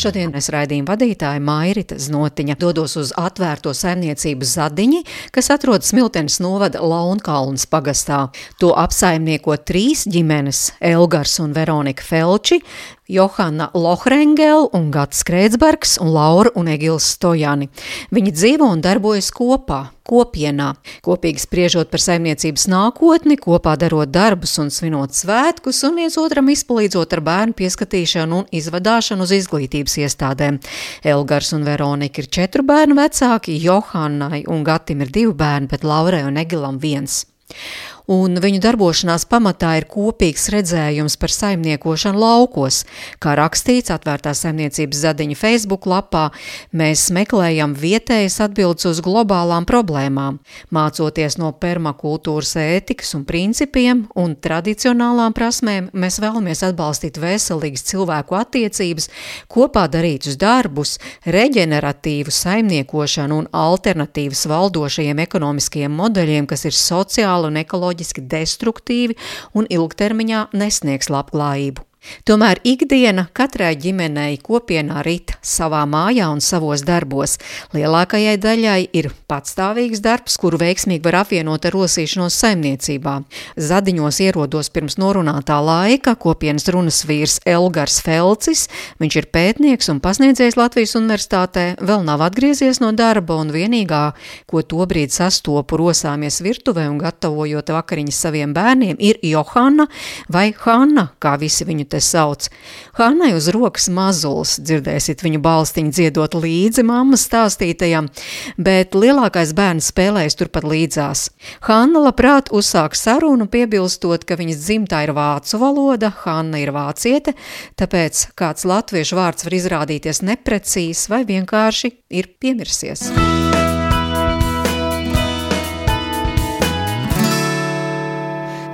Šodien es raidījumu vadītāja Mairita Znotiņa dodos uz atvērto saimniecības zadiņi, kas atrodas Smiltenes novada Launkalns pagastā. To apsaimnieko trīs ģimenes – Elgars un Veronika Felči, Johana Lohrengel un Gats Krētsbergs un Laura un Egils Stojani. Viņi dzīvo un darbojas kopā, kopienā, kopīgi spriežot par saimniecības nākotni, kopā darot darbus un svinot svētkus un viens otram izpalīdzot ar bērnu pieskatīšanu un izvadāšanu uz izglītības iestādēm. Elgars un Veronika ir četru bērnu vecāki, Johannai un Gatim ir divi bērni, bet Laurai un Egilam viens un viņu darbošanās pamatā ir kopīgs redzējums par saimniekošanu laukos. Kā rakstīts atvērtā saimniecības zadiņa Facebook lapā, mēs meklējam vietējas atbildes uz globālām problēmām, mācoties no permakultūras ētikas un principiem un tradicionālām prasmēm, mēs vēlamies atbalstīt veselīgas cilvēku attiecības, kopā darītus darbus, reģeneratīvu saimniekošanu un alternatīvas valdošajiem ekonomiskajiem modeļiem, kas ir sociāli un ekoloģiski ekoloģiski destruktīvi un ilgtermiņā nesniegs labklājību. Tomēr ikdiena katrai ģimenei kopienā rit savā mājā un savos darbos. Lielākajai daļai ir patstāvīgs darbs, kuru veiksmīgi var apvienot ar rosīšanos saimniecībā. Zadiņos ierodos pirms norunātā laika kopienas runas vīrs Elgars Felcis. Viņš ir pētnieks un pasniedzējs Latvijas universitātē, vēl nav atgriezies no darba un vienīgā, ko tobrīd sastopu rosāmies virtuvē un gatavojot vakariņas saviem bērniem, ir Johana vai Hanna, kā visi viņu te sauc. Hannai uz rokas mazulis, dzirdēsiet viņu balstiņu dziedot līdzi mammas stāstītajam, bet lielākais bērns spēlējas turpat līdzās. Hanna labprāt uzsāk sarunu, piebilstot, ka viņas dzimtā ir vācu valoda, Hanna ir vāciete, tāpēc kāds latviešu vārds var izrādīties neprecīzs vai vienkārši ir piemirsies.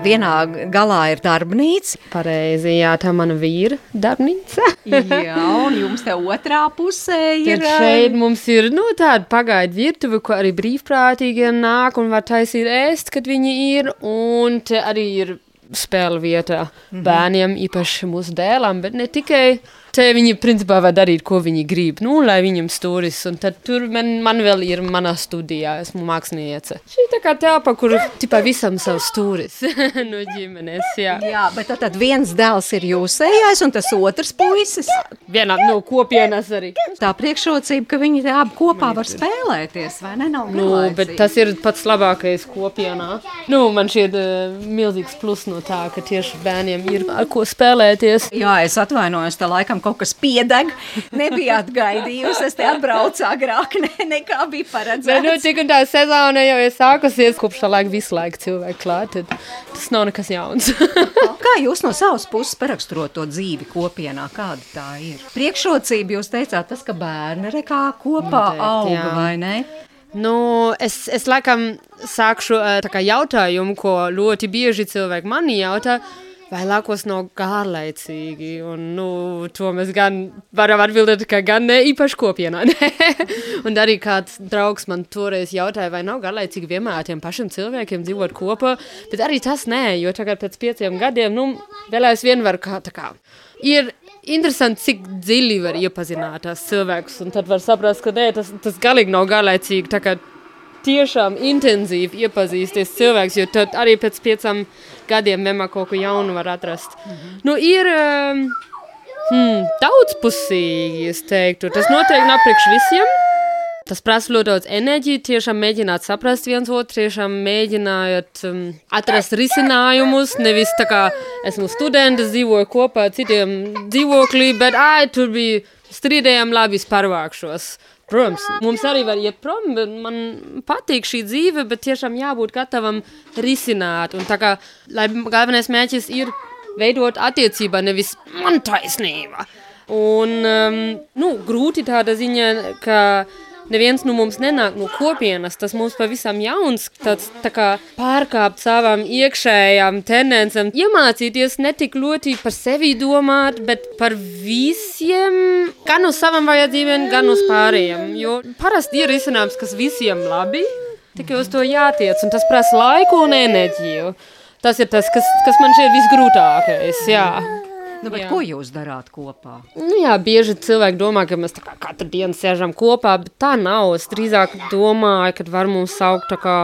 Vienā galā ir darbnīca. Pareizi, jā, tā mana vīra darbnīca. jā, un jums te otrā pusē ir. Tad šeit mums ir, nu, tāda pagaidu virtuve, ko arī brīvprātīgie nāk un var taisīt ēst, kad viņi ir, un te arī ir spēle vietā mm -hmm. bērniem, īpaši mūsu dēlām, bet ne tikai te viņi principā var darīt, ko viņi grib, nu, lai viņam stūris, un tad tur man, man vēl ir manā studijā, esmu māksliniece. Šī tā kā telpa, kur tipā visam savs stūris no ģimenes, jā. Jā, bet tad, tad viens dēls ir jūsējais, un tas otrs puisis. Vienā, no kopienas arī. Tā priekšrocība, ka viņi abi kopā var spēlēties, vai ne? Nav nu, bet tas ir pats labākais kopienā. Nu, man šķiet uh, milzīgs plus no tā, ka tieši bērniem ir ar ko spēlēties. Jā, es atvainojos, tā laikam kaut kas piedeg. Nebijāt gaidījusi, es te atbraucu agrāk ne, nekā bija paredzēts. Bet, nu, cik un tā sezona jau ir sākusies, kopš tā laika visu laiku cilvēku klāt, tad tas nav nekas jauns. Kā jūs no savas puses paraksturot to dzīvi kopienā, kāda tā ir? Priekšrocība jūs teicāt tas, ka bērni re kā kopā Noteikti, auga, jā. vai ne? Nu, es, es laikam sākšu kā jautājumu, ko ļoti bieži cilvēki mani jautā, Vēlākos nav garlaicīgi, un nu, to mēs gan varam atbildēt, ka gan ne īpaši kopienā. un arī kāds draugs man toreiz jautāja, vai nav garlaicīgi vienmēr ar tiem pašiem cilvēkiem dzīvot kopā, bet arī tas nē, jo tagad pēc pieciem gadiem, nu, vēl aizvien var kā tā kā. Ir interesanti, cik dziļi var iepazināt tās cilvēkus, un tad var saprast, ka nē, tas, tas galīgi nav garlaicīgi, tā kā tiešām intensīvi iepazīsties cilvēks, jo tad arī pēc piecām gadiem vienmēr kaut ko jaunu var atrast. Mm -hmm. Nu, ir um, hmm, daudzpusīgi, es teiktu. Tas noteikti nav priekš visiem. Tas prasa ļoti daudz enerģiju, tiešām mēģināt saprast viens otru, tiešām mēģināt um, atrast risinājumus. Nevis tā kā esmu students, dzīvoju kopā ar citiem dzīvoklī, bet ai, tur bija strīdējām, labi, es pārvākšos. Protams, mums arī var iet prom, bet man patīk šī dzīve, bet tiešām jābūt gatavam risināt. Un tā kā, lai galvenais mērķis ir veidot attiecībā, nevis man taisnība. Un, um, nu, grūti tāda ziņa, ka neviens no mums nenāk no kopienas, tas mums pavisam jauns, tāds tā kā pārkāpt savām iekšējām tendencēm, iemācīties ne tik ļoti par sevi domāt, bet par visiem, gan uz savām vajadzībām, gan uz pārējiem, jo parasti ir izcinājums, kas visiem labi, tikai uz to jātiec, un tas prasa laiku un enerģiju. Tas ir tas, kas, kas man šķiet visgrūtākais, jā. Nu, ko jūs darāt kopā? Nu, jā, bieži cilvēki domā, ka mēs kā katru dienu sēžam kopā, bet tā nav. Es drīzāk domāju, ka var mums saukt tā kā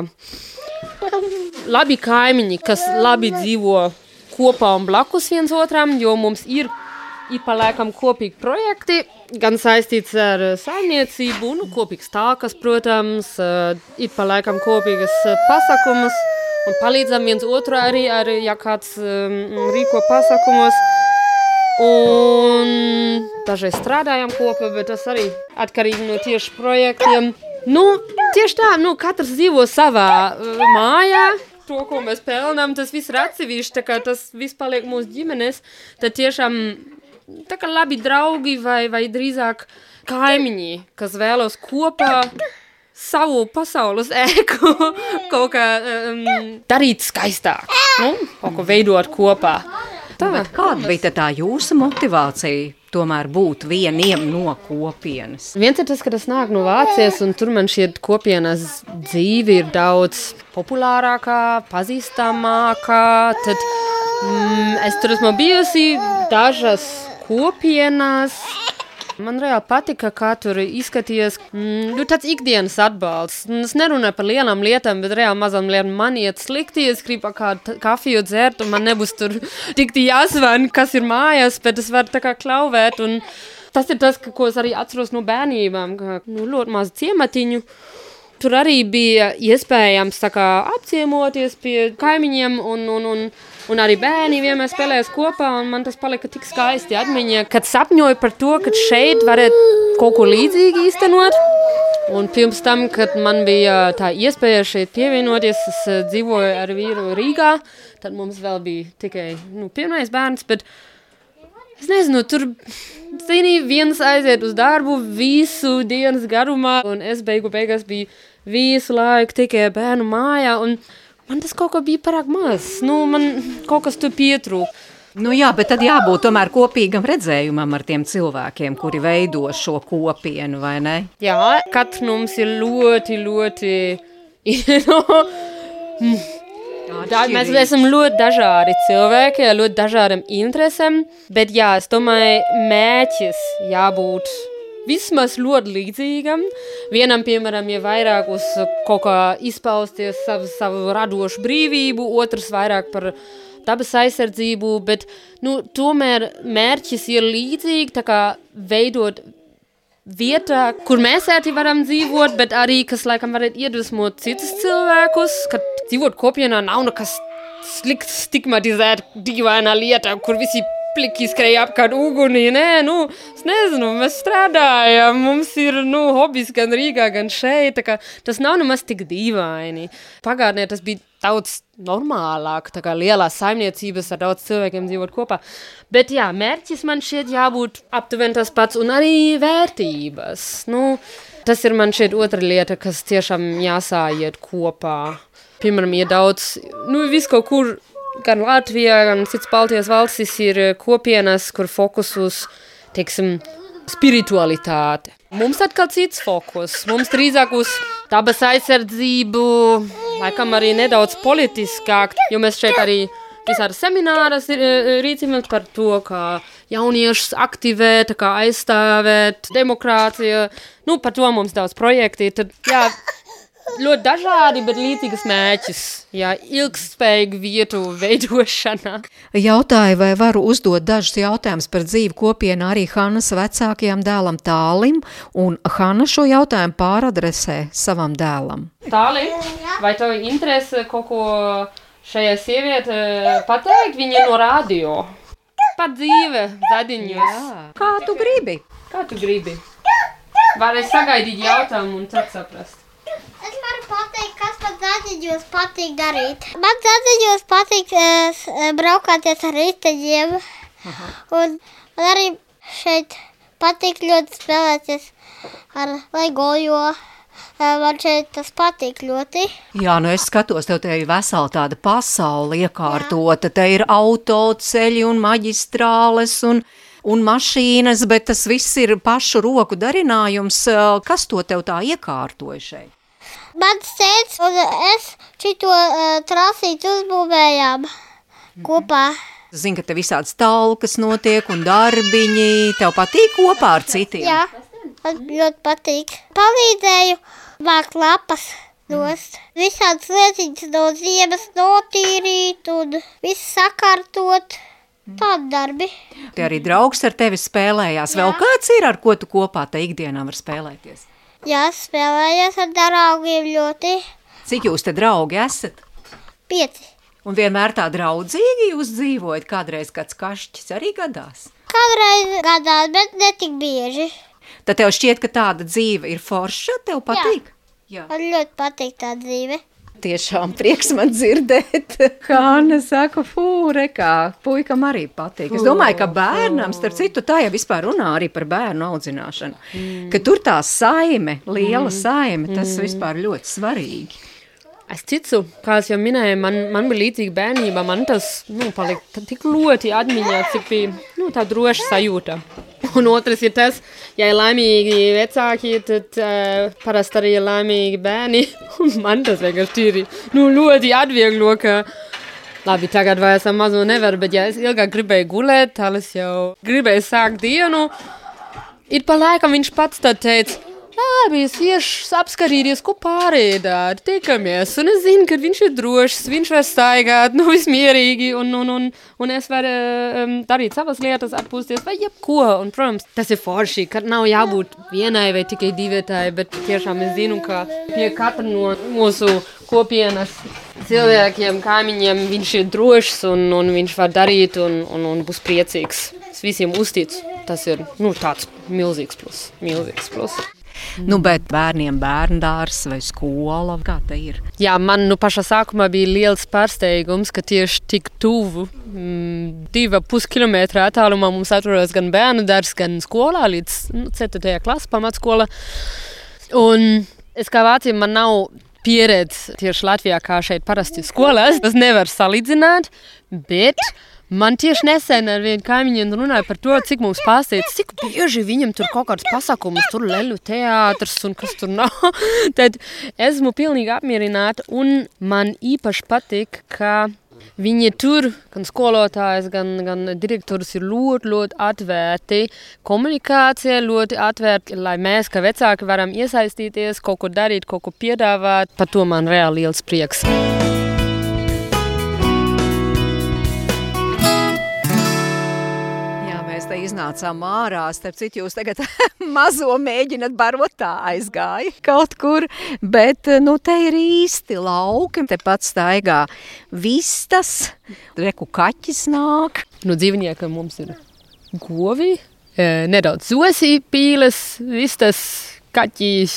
labi kaimiņi, kas labi dzīvo kopā un blakus viens otram, jo mums ir, ir paliekam kopīgi projekti, gan saistīts ar eh, saimniecību, nu, kopīgs tākas, protams, eh, ir paliekam kopīgas eh, pasakumus un palīdzam viens otru arī, arī ja kāds um, rīko pasakumos. Un dažreiz strādājam kopā, bet tas arī atkarīgi no tieši projektiem. Nu, tieši tā, nu, katrs dzīvo savā uh, mājā. To, ko mēs pelnām, tas viss ir atsevišķi, tas viss paliek mūsu ģimenes. Tad tiešām tā kā labi draugi vai, vai drīzāk kaimiņi, kas vēlos kopā savu pasaules ēku kaut kā um, darīt skaistāk, nu, kaut ko veidot kopā. Tā. Bet kāda bija tā jūsu motivācija tomēr būt vieniem no kopienas? Viens ir tas, ka tas nāk no Vācijas, un tur man ka kopienas dzīve ir daudz populārākā, pazīstamākā. Tad mm, es tur esmu bijusi dažas kopienas. Man reāli patika, kā tur izskatījās. Mm, nu, tāds ikdienas atbalsts. Un Es nerunāju par lielām lietām, bet reāli mazām lietām man iet slikti. Es gribu kādu kafiju dzert, un man nebūs tur tik jāsvan, kas ir mājās, bet es varu tā kā klauvēt. Un tas ir tas, ko es arī atceros no bērnībām, ka nu, ļoti maz ciematiņu. Tur arī bija iespējams kā, apciemoties pie kaimiņiem, un, un, un, un arī bērni vienmēr spēlējās kopā. un Man tas palika tik skaisti atmiņā, kad sapņoju par to, ka šeit varētu kaut ko līdzīgu īstenot. Un pirms tam, kad man bija tā iespēja šeit pievienoties, es eh, dzīvoju ar vīru Rīgā. Tad mums vēl bija tikai nu, pirmais bērns. Bet Es nezinu, tur zini, viens aiziet uz darbu visu dienas garumā, un es beigu beigās biju visu laiku tikai bērnu mājā. un Man tas kaut kā bija pārāk maz. Nu, man kaut kas tur pietrūka. Nu jā, bet tad jābūt tomēr kopīgam redzējumam ar tiem cilvēkiem, kuri veido šo kopienu, vai ne? Jā, katrs mums ir ļoti, ļoti. Tā, mēs esam ļoti dažādi cilvēki ar ļoti dažādām interesēm, bet jā, es domāju, mērķis jābūt vismaz ļoti līdzīgam. Vienam, piemēram, ir vairāk uz kaut kā izpausties savu, savu radošu brīvību, otrs vairāk par dabas aizsardzību, bet nu, tomēr mērķis ir līdzīgi, tā kā veidot vietā, kur mēs ērti varam dzīvot, bet arī, kas laikam varētu iedvesmot citus cilvēkus, ka dzīvot kopienā nav nekas slikts, stigmatizēt dīvainā lietā, kur visi pliki skrēja apkārt ugunī. Nē, nu, es nezinu, mēs strādājam, mums ir, nu, hobijs gan Rīgā, gan šeit, tas nav nemaz tik dīvaini. Pagātnē tas bija daudz normālāk, tā kā lielās saimniecības ar daudz cilvēkiem dzīvot kopā. Bet jā, mērķis man šķiet jābūt aptuveni tas pats un arī vērtības. Nu, tas ir man šeit otra lieta, kas tiešām jāsājiet kopā. Piemēram, ir daudz, nu, viss kaut kur, gan Latvijā, gan cits Baltijas valstis ir eh, kopienas, kur fokus uz, teiksim, spiritualitāte. Mums atkal cits fokus. Mums drīzāk uz dabas aizsardzību, laikam arī nedaudz politiskāk, jo mēs šeit arī visādi semināras ir eh, rīcības par to, kā jauniešus aktivēt, kā aizstāvēt demokrātiju. Nu, par to mums daudz projekti. Tad, jā, ļoti dažādi, bet līdzīgas mērķis. Jā, ilgspējīgu vietu veidošana. Jautāju, vai varu uzdot dažus jautājumus par dzīvi kopienā arī Hannas vecākajam dēlam Tālim, un Hanna šo jautājumu pāradresē savam dēlam. Tāli, vai tev interesē kaut ko šajā sieviete pateikt? Viņa no radio. Par dzīve, zadiņos. Kā tu gribi? Kā tu gribi? Vari sagaidīt jautājumu un tad saprast. Es zāģiņos patīk darīt. Man zāģiņos patīk uh, braukāties ar riteņiem. Un man arī šeit patīk ļoti spēlēties ar LEGO, jo eh, man šeit tas patīk ļoti. Jā, nu es skatos, tev te ir vesela tāda pasaule iekārtota. Te ir autoceļi un maģistrāles un, un mašīnas, bet tas viss ir pašu roku darinājums. Kas to tev tā iekārtoja šeit? Mans tēvs un es šito uh, trasīti uzbūvējām kopā. Zinu, ka te visādas talkas notiek un darbiņi. Tev patīk kopā ar citiem? Jā, man ļoti patīk. Palīdzēju vākt lapas nost. Visādas lietiņas no ziemas notīrīt un visu sakārtot. Tādi darbi. Te arī draugs ar tevi spēlējās. Vēl kāds ir, ar ko tu kopā te ikdienā var spēlēties? Jā, spēlējos ar draugiem ļoti Cik jūs te draugi esat? pieci. Un vienmēr tā draudzīgi jūs dzīvojat, kādreiz kāds kašķis arī gadās. Kādreiz gadās, bet ne tik bieži. Tad tev šķiet, ka tāda dzīve ir forša, tev patīk? Jā. Man ļoti patīk tā dzīve. Tiešām prieks man dzirdēt. Hanna saka, fūre, kā puikam arī patīk. Es domāju, ka bērnam, starp citu, tā jau vispār runā arī par bērnu audzināšanu. Mm. Ka tur tā saime, liela saime, tas vispār ļoti svarīgi. Es ticu, kā jau minēju, man, man bija līdzīga bērnība. Man tas nu, palika tik ļoti atmiņā, cik bija nu, tā droša sajūta. Un otrs ir tas, ja ir laimīgi vecāki, tad uh, parasti arī ir laimīgi bērni. Un man tas vienkārši ir nu, ļoti atvieglo, ka labi, tagad vairs ar mazo nevaru, bet ja es ilgāk gribēju gulēt, tad es jau gribēju sākt dienu. Ir pa laikam viņš pats tad teica, labi, es iešu apskatīties, ko pārējie dara, tikamies. Un es zinu, ka viņš ir drošs, viņš var staigāt, nu, vismierīgi, un, un, un, un es varu um, darīt savas lietas, atpūsties vai jebko. Un, protams, tas ir forši, ka nav jābūt vienai vai tikai divietai, bet tiešām es zinu, ka pie katra no mūsu kopienas cilvēkiem, kaimiņiem, viņš ir drošs un, un viņš var darīt un, un, un būs priecīgs. Es visiem uzticu. Tas ir nu, tāds milzīgs plus. Milzīgs plus. Nu, bet bērniem bērndārs vai skola, kā te ir? Jā, man nu pašā sākumā bija liels pārsteigums, ka tieši tik tuvu, mm, divi puskilometri attālumā mums atrodas gan bērnu dārzs, gan skolā līdz nu, 4. klases pamatskola. Un es kā vāciem man nav pieredze tieši Latvijā, kā šeit parasti skolās. Tas nevar salīdzināt, bet man tieši nesen ar vienu kaimiņu runāja par to, cik mums pārsteidz, cik bieži viņam tur kaut kāds pasākums, tur leļu teātrs un kas tur nav. Tad esmu pilnīgi apmierināta un man īpaši patīk, ka Viņi tur, gan skolotājs, gan, gan direktors, ir ļoti, ļoti atvērti. Komunikācija ļoti atvērta, lai mēs, kā vecāki, varam iesaistīties, kaut ko darīt, kaut ko piedāvāt. Par to man reāli liels prieks. Iznācām ārā. Starp citu, jūs tagad mazo mēģināt barot tā aizgāja kaut kur. Bet, nu, te ir īsti lauki. Te pats staigā vistas, reku kaķis nāk. No dzīvniekiem mums ir govi, eh, nedaudz zosīpīles, vistas, kaķis,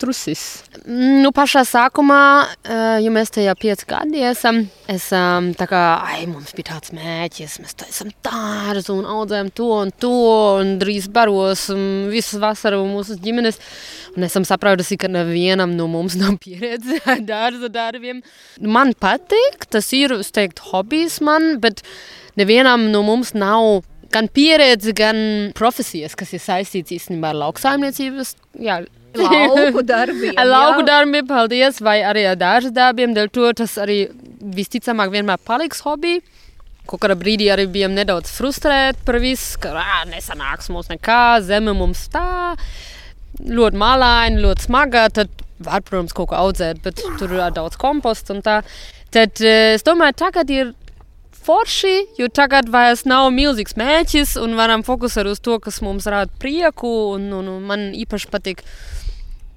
trusis. Nu, pašā sākumā, eh, ja mēs tajā pieci gadi esam, esam tā kā, ai, mums bija tāds mēķis, mēs taisam dārzu un audzējam to un to un drīz baros un visu vasaru mūsu ģimenes. Un esam sapratusi, ka nevienam no mums nav pieredze ar dārza darbiem. Man patīk, tas ir, es teiktu, hobijs man, bet nevienam no mums nav gan pieredze, gan profesijas, kas ir saistīts īstenībā ar lauksaimniecības. Jā, Lauku darbiem. Ar lauku jā. darbiem, paldies, vai arī ar dārza darbiem. Dēļ to tas arī visticamāk vienmēr paliks hobby. Kaut kādā brīdī arī bijām nedaudz frustrēti par visu, ka ā, nesanāks mums nekā, zeme mums tā, ļoti malaini, ļoti smaga. Tad var, protams, kaut ko audzēt, bet tur ir daudz komposta un tā. Tad es domāju, tagad ir forši, jo tagad vairs nav milzīgs mēķis un varam fokusēt uz to, kas mums rada prieku. Un, un, un man īpaši patīk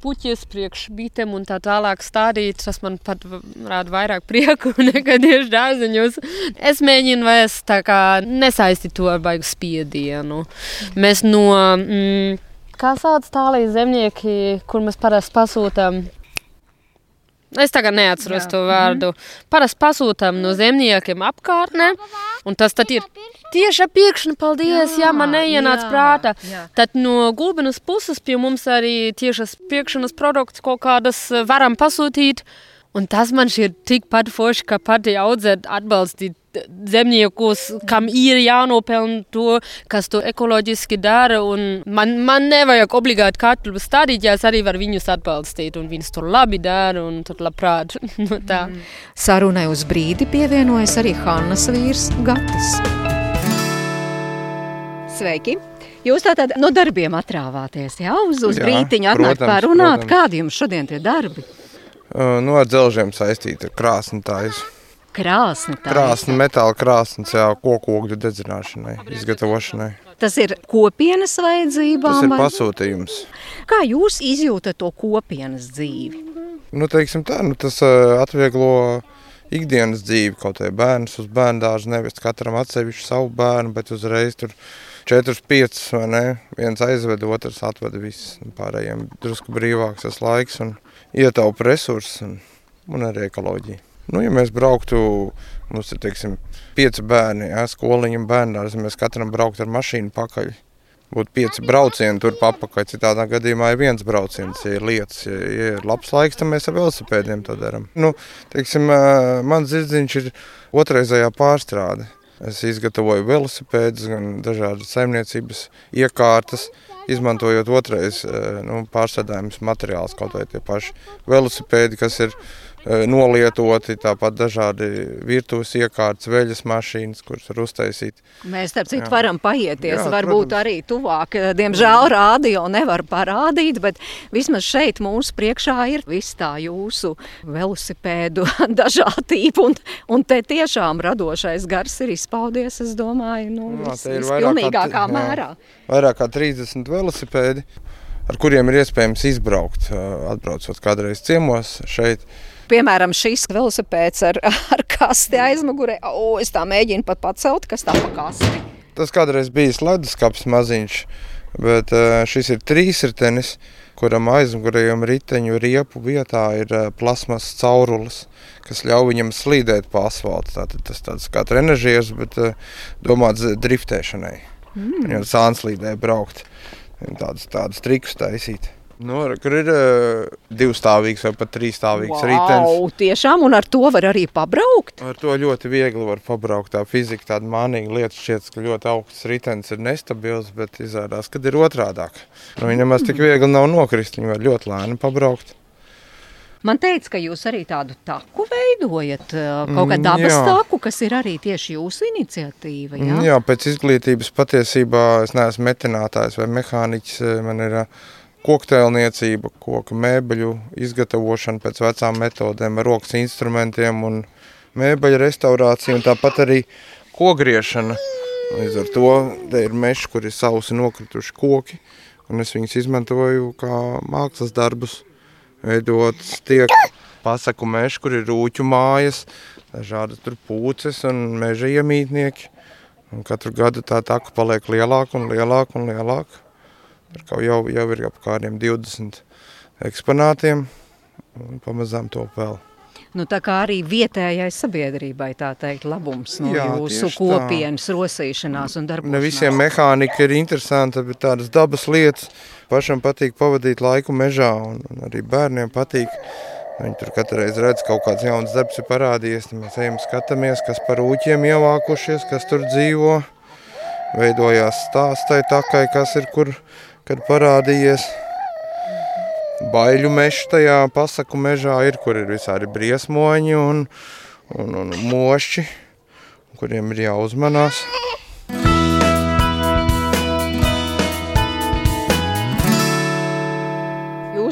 puķis, priekš bitēm un tā tālāk stādīt. Tas man pat rada vairāk prieku nekā tieši dārzeņos. Es mēģinu vairs tā kā nesaistīt to ar baigu spiedienu. Mēs no, mm, kā sauc tālāk zemnieki, kur mēs parasti pasūtām Es tagad neatceros Jā. to vārdu. Parasti pasūtām no zemniekiem apkārtnē, un tas ir tieši apīkšana. Paldies, jā, jā man neienāca prātā. jā. Tad no gulbenes puses pie mums arī tiešas piekšanas produkts kaut kādas varam pasūtīt. Un tas man šķiet tikpat forši, kā pati audzēt, atbalstīt zemniekus, kam ir jānopelna to, kas to ekoloģiski dara. un Man, man nevajag obligāti katru stādīt, ja es arī varu viņus atbalstīt, un viņus tur labi dara, un tur labprāt. no tā. Sarunai uz brīdi pievienojas arī Hannas vīrs Gatis. Sveiki! Jūs tātad no darbiem atrāvāties, jā, uz, uz Jā, brītiņu atnākt pārunāt. Kādi jums šodien tie darbi? Uh, Nu, ar dzelžiem saistīta krāsni tājas. Krāsni tā. Krāsni, metāla krāsnes, jā, koku ogļu dedzināšanai, izgatavošanai. Tas ir kopienas vajadzībām. Tas ir pasūtījums. Kā jūs izjūtat to kopienas dzīvi? Nu, teiksim tā, nu, tas atvieglo ikdienas dzīvi, kaut vai bērnus uz bērnu dārzu nevest katram atsevišķu savu bērnu, bet uzreiz tur četrus, piecus vai ne, viens aizved, otrs atved visus. Pārējiem drusku brīvāks tas laiks un ietaupa resursus un, un arī ekoloģiju. Nu, ja mēs brauktu, mums ir, teiksim, pieci bērni, ja, skoliņa un bērnās, mēs katram brauktu ar mašīnu pakaļ. Būtu pieci braucieni tur papakaļ, citādā gadījumā ir viens brauciens, ja ir lietas. Ja, ja ir labs laiks, tad mēs ar velosipēdiem to darām. Nu, teiksim, mans zirdziņš ir otrreizējā pārstrāde. Es izgatavoju velosipēdus, gan dažādas saimniecības iekārtas, izmantojot otrais ā, nu, pārstrādājumus materiālus, kaut vai tie paši velosipēdi, kas ir ā, nolietoti, tāpat dažādi virtuves iekārtas, veļas mašīnas, kuras var uztaisīt. Mēs, starp citu, Jā. varam paieties. Jā, Varbūt protams. arī tuvāk. Diemžēl rādio nevar parādīt, bet vismaz šeit mūsu priekšā ir viss tā jūsu velosipēdu dažādība. Un, un te tiešām radošais gars ir izpaudies, es domāju, nu, Jā, vis, ir vairāk kā vispilnīgākā ti- jā. mērā. vairāk kā 30 velosipēdi, ar kuriem ir iespējams izbraukt, ā, atbraucot kādreiz ciemos šeit. Piemēram, šis velosipēds ar, ar kasti aizmugurē. O, es tā mēģinu pat pacelt, kas tā pa kasti. Tas kādreiz bija leduskapis maziņš, bet ā, šis ir trīsritenis, kuram aizmugurējiem riteņu riepu vietā ir ā, plasmas caurulis, kas ļauj viņam slīdēt pa asfaltu. Tātad tas tāds kā trenažieris, bet ā, domāts driftēšanai. Mm. Jau sānslīdē braukt, tādus, tādus trikus taisīt. Nu, kur ir uh, divstāvīgs vai pat trīsstāvīgs ritenis. Wow, tiešām, un ar to var arī pabraukt. Ar to ļoti viegli var pabraukt. Tā fizika tāda mānīga lieta šķiet, ka ļoti augsts ritenis ir nestabils, bet izrādās, ka ir otrādāk. Nu, viņa nemaz tik viegli nav nokrist, viņa var ļoti lēni pabraukt. Man teica, ka jūs arī tādu taku veidojat, ā, kaut kādu Mm, dabas jā. taku, kas ir arī tieši jūsu iniciatīva. Jā? Jā, jā pēc izglītības patiesībā es neesmu metinātājs vai mehāniķis. Man ir ā, koktēlniecība, koku mēbeļu izgatavošana pēc vecām metodēm, rokas instrumentiem un mēbeļu restaurācija un tāpat arī kogriešana. Līdz ar to te ir meži, kur ir sausi nokrituši koki, un es viņus izmantoju kā mākslas darbus. Veidot tiek pasaku meži, kur ir rūķu mājas, dažādas tur pūces un meža iemītnieki. Un katru gadu tā taka paliek lielāka un lielāka un lielāka. Jau, jau ir ap kādiem 20 eksponātiem, un pamazām to vēl. Nu, tā kā arī vietējai sabiedrībai tā teikt labums no Jā, jūsu tieši tā. kopienas rosīšanās un darbošanās. Ne visiem mehānika ir interesanta, bet tādas dabas lietas pašam patīk pavadīt laiku mežā, un, un arī bērniem patīk. Viņi tur katru reizi redz, ka kaut kāds jauns darbs ir parādījies. Tad mēs ejam, skatāmies, kas par ūķiem ievākušies, kas tur dzīvo. Veidojās stāstai takai, kas ir kur, kad parādījies. Baiļu mežs tajā pasaku mežā ir, kur ir visādi briesmoņi un, un, un mošķi, kuriem ir jāuzmanās.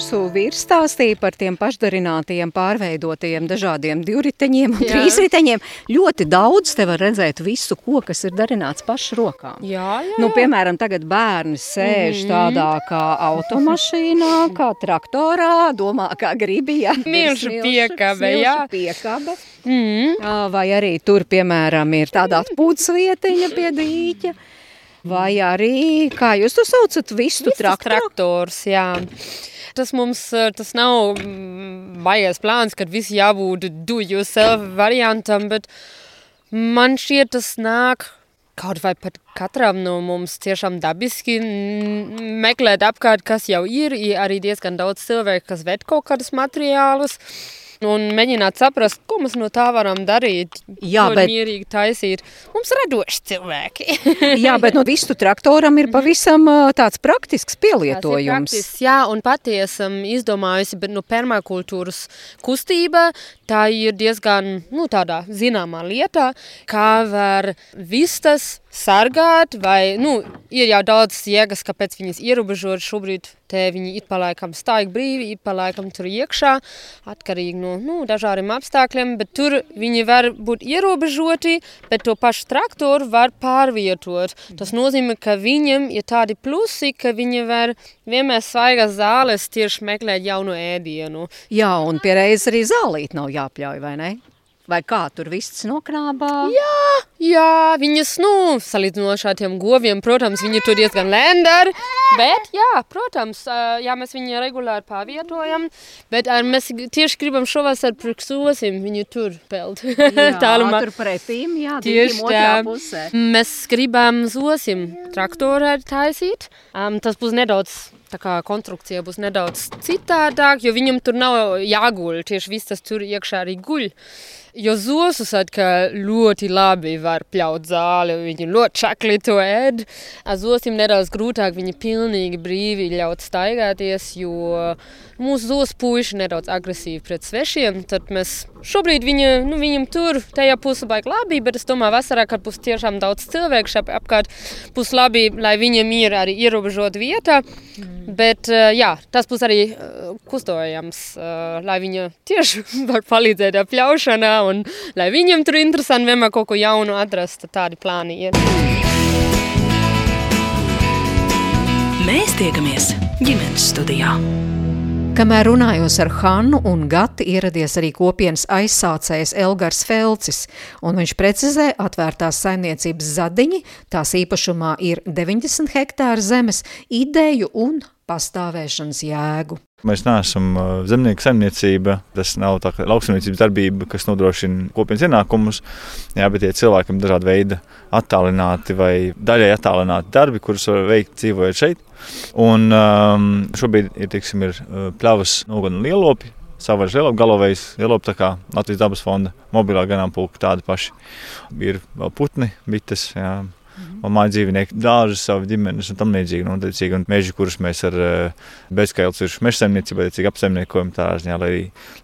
Jūsu vīrs stāstīja par tiem pašdarinātajiem, pārveidotiem dažādiem divriteņiem un Jā. trīsriteņiem. Ļoti daudz te var redzēt visu, ko, kas ir darināts pašu rokām. Jā, jā. Nu, piemēram, tagad bērni sēž Mhm. tādā kā automašīnā, kā traktorā, domā, kā gribi. Ja? Smilšu Ir piekabe, jā. piekabe. Mm. Vai arī tur, piemēram, ir tāda atpūtas vietiņa pie dīķa. Vai arī, kā jūs to saucat, vistu Vistas traktoru? traktors, jā. Tas mums eh, tas nav mm, baigais plāns, kad viss jābūt do-yourself variantam, bet man šķiet tas nāk kaut vai pat katram no mums tiešām dabiski meklēt apkārt, kas jau ir, ir arī diezgan daudz cilvēku, kas ved kaut kādus materiālus. Un mēģināt saprast, ko mēs no tā varam darīt. Jā, bet- mierīgi taisīt. Mums radoši cilvēki. Jā, bet no vistu traktoram ir pavisam ā, tāds praktisks pielietojums. Praktisks, Jā, un patiesi esam izdomājusi, bet nu, permakultūras kustība tā ir diezgan nu, zināmā lietā, kā var vistas sargāt, vai nu, ir jau daudz jēgas, kāpēc viņas ierobežot šobrīd. Te viņi ir palaikam stāj brīvi, ir palaikam tur iekšā, atkarīgi no nu, dažādiem apstākļiem, tur viņi var būt ierobežoti, bet to pašu traktoru var pārvietot. Tas nozīmē, ka viņam ir tādi plusi, ka viņi var vienmēr svaigas zāles tieši meklēt jaunu ēdienu. Jā, un pie reizes arī zālīt nav jāpļauj, vai ne? Vai kā tur viss nokrābā? Jā. Jā, viņas, nu, salīdzinot ar tiem goviem, protams, viņi to diezgan lēni dara. Bet, jā, protams, jā, mēs viņu regulāri pārvietojam. Bet ā, mēs tieši gribam šovasar priksosim viņu tur pelt. Tālumā. tur pretīm, jā, Tieši tā. pusē. Mēs gribam zosim traktoru arī taisīt. Um, tas būs nedaudz. Tā kā konstrukcija būs nedaudz citādāk, jo viņam tur nav jāguļ. Tieši viss tas tur iekšā arī guļ. Jo zosus atkal ļoti labi var pļaut zāli, viņi ļoti čakli to ēd. Ar zosim nedaudz grūtāk, viņi pilnīgi brīvi ļaut staigāties, jo mūsu zos puiši nedaudz agresīvi pret svešiem. Tad mēs šobrīd viņa, nu, viņam tur tajā pusē baigi labi, bet es domāju, vasarā, kad būs tiešām daudz cilvēku šeit apkārt, būs labi, lai viņam ir arī ierobežota vieta. Bet uh, jā, tas būs arī uh, kustojams, uh, lai viņa tieši var palīdzēt ar pļaušanā un lai viņam tur interesanti vienmēr kaut ko jaunu atrast, tādi plāni ir. Mēs tiekamies ģimenes studijā. Kamēr runājos ar Hannu un Gati, ieradies arī kopienas aizsācējs Elgars Felcis, un viņš precizē atvērtās saimniecības zadiņi, tās īpašumā ir 90 hektāri zemes, ideju un pastāvēšanas jēgu. Mēs neesam zemnieku saimniecība. Tas nav tā lauksaimniecības darbība, kas nodrošina kopienas ienākumus. Jā, bet tie cilvēki ir dažādi veidi, attālināti vai daļai attālināti darbi, kurus var veikt dzīvojot šeit. Un um, šobrīd ir, tiksim, ir pļavas nogana lielopi. Savvaļas lielopi, galovējs lielopi, tā kā Latvijas dabas fonda mobilā ganāmpulka tādi paši. Ir vēl putni, bites, jā, un māju dzīvnieki, dārzi, savu ģimenes un tam līdzīgi. Un, attiecīgi, un meži, kurus mēs ar uh, bezskaidrs virsmu meža saimniecību attiecīgi apsaimniekojam tā ziņā, lai,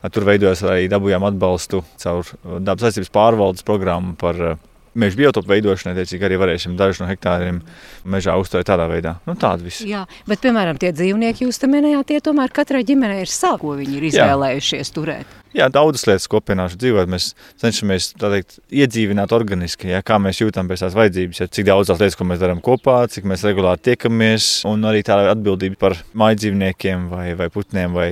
lai tur veidojas arī dabūjām atbalstu caur uh, dabas aizsardzības pārvaldes programmu par uh, meža biotopu veidošanu. Attiecīgi arī varēsim dažus no hektāriem mežā uzturēt tādā veidā. Nu, tāda viss. Jā, bet, piemēram, tie dzīvnieki, jūs te minējāt, tie tomēr katrai ģimenei ir savi, ko viņi ir Jā. izvēlējušies turēt. Jā, daudzas lietas kopienā dzīvot. Mēs cenšamies tā teikt, iedzīvināt organiski, ja, kā mēs jūtam pēc tās vajadzības, ja, cik daudzas lietas, ko mēs darām kopā, cik mēs regulāri tiekamies, un arī tā atbildība par māju dzīvniekiem vai, vai putniem, vai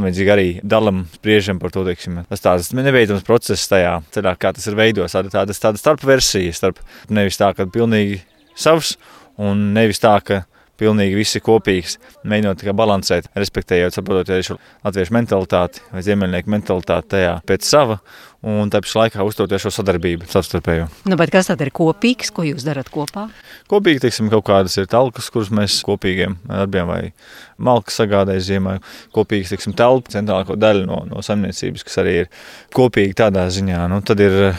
līdzīgi arī dalam, spriežam par to. Teiksim. Tas tāds nebeidzams process tajā ceļā, kā tas ir veidots. Tāda, tāda, tāda starpversija, starp nevis tā, ka pilnīgi savs, un nevis tā, ka pilnīgi viss ir kopīgs. Mēģinot tikai balansēt, respektējot, saprotot arī šo latviešu mentalitāti vai ziemeļnieku mentalitāti tajā pēc sava, un tāpēc laikā uzturēt šo sadarbību savstarpējo. Nu, bet kas tad ir kopīgs, ko jūs darat kopā? Kopīgi, teiksim, kaut kādas ir talkas, kuras mēs kopīgiem darbiem vai malkas sagādājam ziemā. Kopīgs, teiksim, telpa centrālāko daļu no, no saimniecības, kas arī ir kopīgi tādā ziņā. Nu, tad ir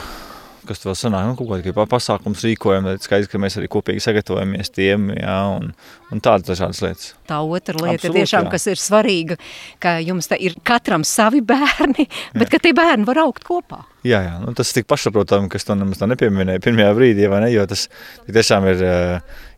kas tur vēl sanāk, nu, kaut kādā pasākums rīkojam, tad skaidrs, ka mēs arī kopīgi sagatavojamies tiem, jā, un, un tādas dažādas lietas. Tā otra lieta Absolut, tiešām, jā. kas ir svarīga, ka jums te ir katram savi bērni, bet ka tie bērni var augt kopā. Jā, jā nu, tas ir tik pašsaprotami, ka es to nemaz tā nepieminēju pirmajā brīdī, vai ne? Jo tas tiešām ir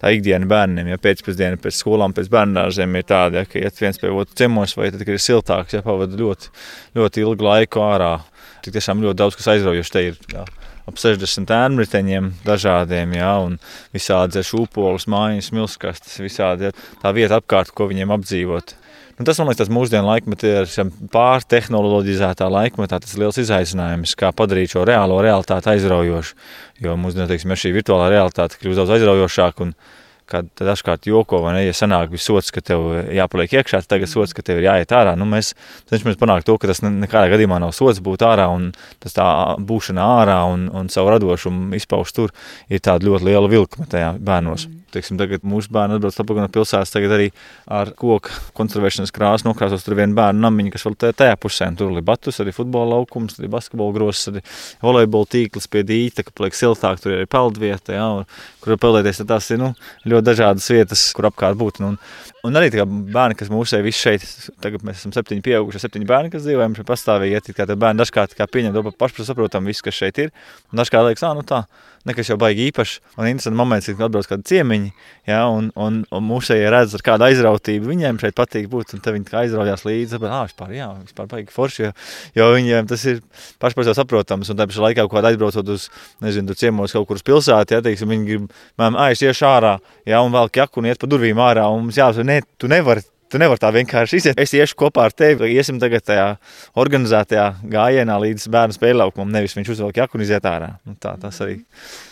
tā ikdiena bērniem. Ja pēcpusdiena pēc skolām, pēc bērnārziem ir tāda, ja, ka iet viens pie otru ciemos, vai tad, kad ir siltāks, ja pavada ļoti, ļoti ilgu laiku ārā. Tik tiešām ļoti daudz kas aizraujoši te ir. Jā. Ap 60 ērnriteņiem dažādiem, jā, un visādi šūpoles, mājas, milskastes, visādi ja, tā vieta apkārt, ko viņiem apdzīvot. Nu, tas, man liekas, tas mūsdienu laikmetā ir pārtehnoloģizētā laikmetā tas liels izaicinājums, kā padarīt šo reālo realitāti aizraujošu. Jo mūsdienās, teiksim, šī virtuālā realitāte kļūst daudz aizraujošāka kad dažkārt joko, vai ne, ja sanāk bija sots, ka tev jāpaliek iekšā, tagad sots, ka tev ir jāiet ārā. Nu, mēs cenšamies panākt to, ka tas nekādā gadījumā nav sots būt ārā, un tas tā būšana ārā un, un savu radošumu izpauž tur ir tāda ļoti liela vilkme tajā bērnos. Mm. Teiksim, tagad mūsu bērni atbrauc no pilsētas, tagad arī ar koku konservēšanas krāsu nokrāsos tur vienu bērnu namiņu, kas vēl tajā pusē. Tur ir batus, arī futbola laukums, arī basketbola grozs, arī volejbola tīkls pie dīta, ka paliek siltāk, tur ir arī peldvieta, jā, kur peldēties. Tas ir nu, ļoti dažādas vietas, kur apkārt būt. Un, un arī bērni, kas mūsu šeit, šeit, tagad mēs esam septiņi pieauguši, septiņi bērni, kas dzīvojam šeit pastāvīgi, ja kā bērni dažkārt kā pieņem to pašsaprotam visu, kas šeit ir. Un dažkārt liekas, ah, nu tā, nekas jau baigi īpašs. Un interesants moments, kad atbrauc kādi ciemiņi, ja, un, un, un mūsēji redz ar kādu aizrautību. Viņiem šeit patīk būt, un viņi aizraujās līdzi. Bet, ah, vispār, jā, vispār baigi forši, jo, jo viņiem tas ir sevi saprotams. Un tāpēc laikā, kad aizbraucot uz, nezinu, tur ciemos kaut kur uz pilsētu, ja, teiksim, viņi grib, man, ah, es iešu ārā, ja, un vēl jaku un iet pa durvīm ārā, un mums jāsaka, ne, tu nevari Tu nevari tā vienkārši iziet. Es iešu kopā ar tevi. Iesim tagad tajā organizētajā gājienā līdz bērnu spēļu laukumam. Nevis viņš uzvelk jaku un iziet ārā. Nu, tā tas arī.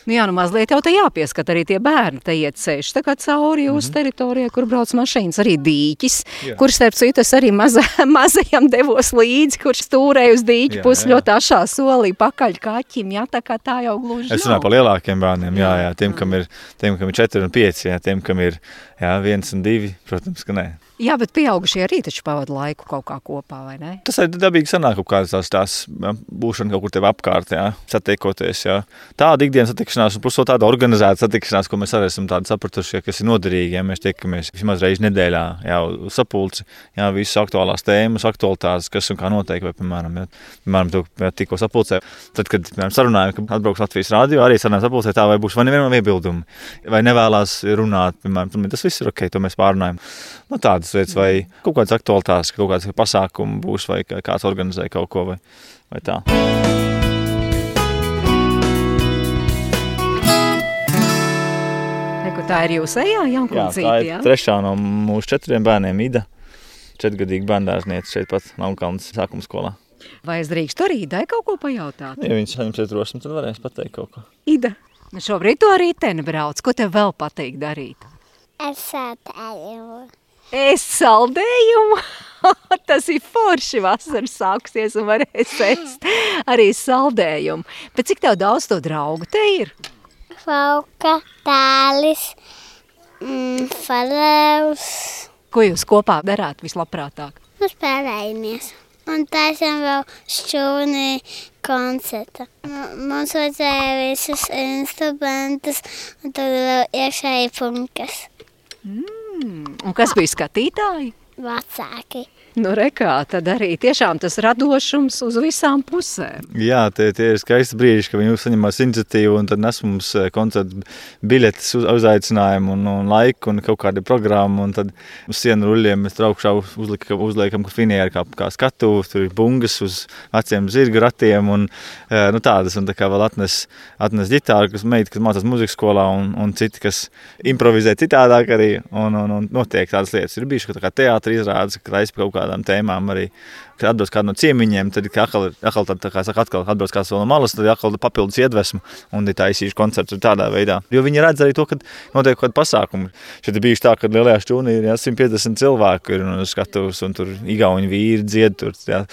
Nu jā, nu mazliet jau te jāpieskat arī tie bērni. Te iet ceļš tā kā cauri jūsu mm -hmm. teritorijai, kur brauc mašīnas. Arī dīķis, jā. kur starp citu es arī maza, mazajam devos līdzi, kurš stūrēja uz dīķi pusi ļoti ašā solī pakaļ kaķim. Jā, tā kā tā jau gluži Es runāju par lielākiem bērniem, jā, jā, tiem, kam ir, tiem, kam ir četri un pieci, jā, tiem, kam ir jā, viens un divi, protams, ka nē. Jā, bet pieaugušie arī taču pavada laiku kaut kā kopā, vai ne? Tas arī dabīgi sanāk kaut kādas tās, tās jā, būšana kaut kur tev apkārt, jā, satiekoties, jā. Tāda ikdienas satikšanās, un plus to tāda organizēta satikšanās, ko mēs arī esam tādi sapratuši, kas ir noderīgi, ja mēs tiekamies vismaz reizi nedēļā, jā, sapulci, jā, visas aktuālās tēmas, aktualitātes, kas un kā notiek, vai, piemēram, ja, piemēram, tu, ja, tikko sapulcē, tad, kad, piemēram, sarunājam, ka atbrauks Latvijas rādio, arī sarunājam sapulcē tā, vai būs vai nevienam iebildumi, vai nevēlās runāt, piemēram, tas viss ir ok, to mēs pārunājam. Nu, tādas lietas, vai kaut kādas aktualitātes, kaut kāds pasākums būs, vai kāds organizē kaut ko, vai, vai tā. Neku, tā ir jūsu ejā, Jankuncīte, jā? Tā ir trešā no mūsu četriem bērniem, Ida. Četrgadīga bērndārzniece šeit pat Launkalnas sākuma skolā. Vai es drīkstu arī Idai kaut ko pajautāt? Ja viņš saņemsies drosmi, tad varēs pateikt kaut ko. Ida, šobrīd tu arī teni brauc. Ko tev vēl patīk darīt? Es saldējumu. Es saldējumu? Tas ir forši vasaras sāksies un varēs ēst arī saldējumu. Bet cik tev daudz to draugu te ir? Fauka, tālis, mm, falevs. Ko jūs kopā darāt vislabprātāk? Nu, spēlējamies. Un taisam vēl šķūni koncerta. Mums vajadzēja visus instrumentus un tad vēl iekšēji punkas. Mm. Un kas bija skatītāji? Vecāki. Nu, rekā, tad arī tiešām tas radošums uz visām pusēm. Jā, tie, tie ir skaisti brīži, ka viņi uzņemas iniciatīvu un tad nes mums eh, koncertu biļetes, uz, uzaicinājumu un, un laiku un kaut kādu programmu. Un tad uz sienu ruļļiem mēs traukšā uzliekam, uzliekam finieru kā, kā skatu, tur ir bungas uz veciem zirga ratiem un eh, nu, tādas. Un tā kā vēl atnes, atnes ģitāru, kas meita, kas mācās muzikas skolā un, un citi, kas improvizē citādāk arī un, un, un notiek tādas lietas. Ir bijuši, ka tā kā teātri izrādes, ka taisa kaut kā kādām tēmām arī kad atbrauc kāds no ciemiņiem, tad atkal, atkal, tad, kā saka, atkal atbrauc kāds no malas, tad atkal papildus iedvesmu un ir taisījuši koncertu tādā veidā. Jo viņi redz arī to, ka notiek kaut kāda pasākuma. Šeit bijuši tā, ka lielajā šķūnī ir jā, 150 cilvēku ir un skatuves, un tur igauņi vīri dzied, tur jā,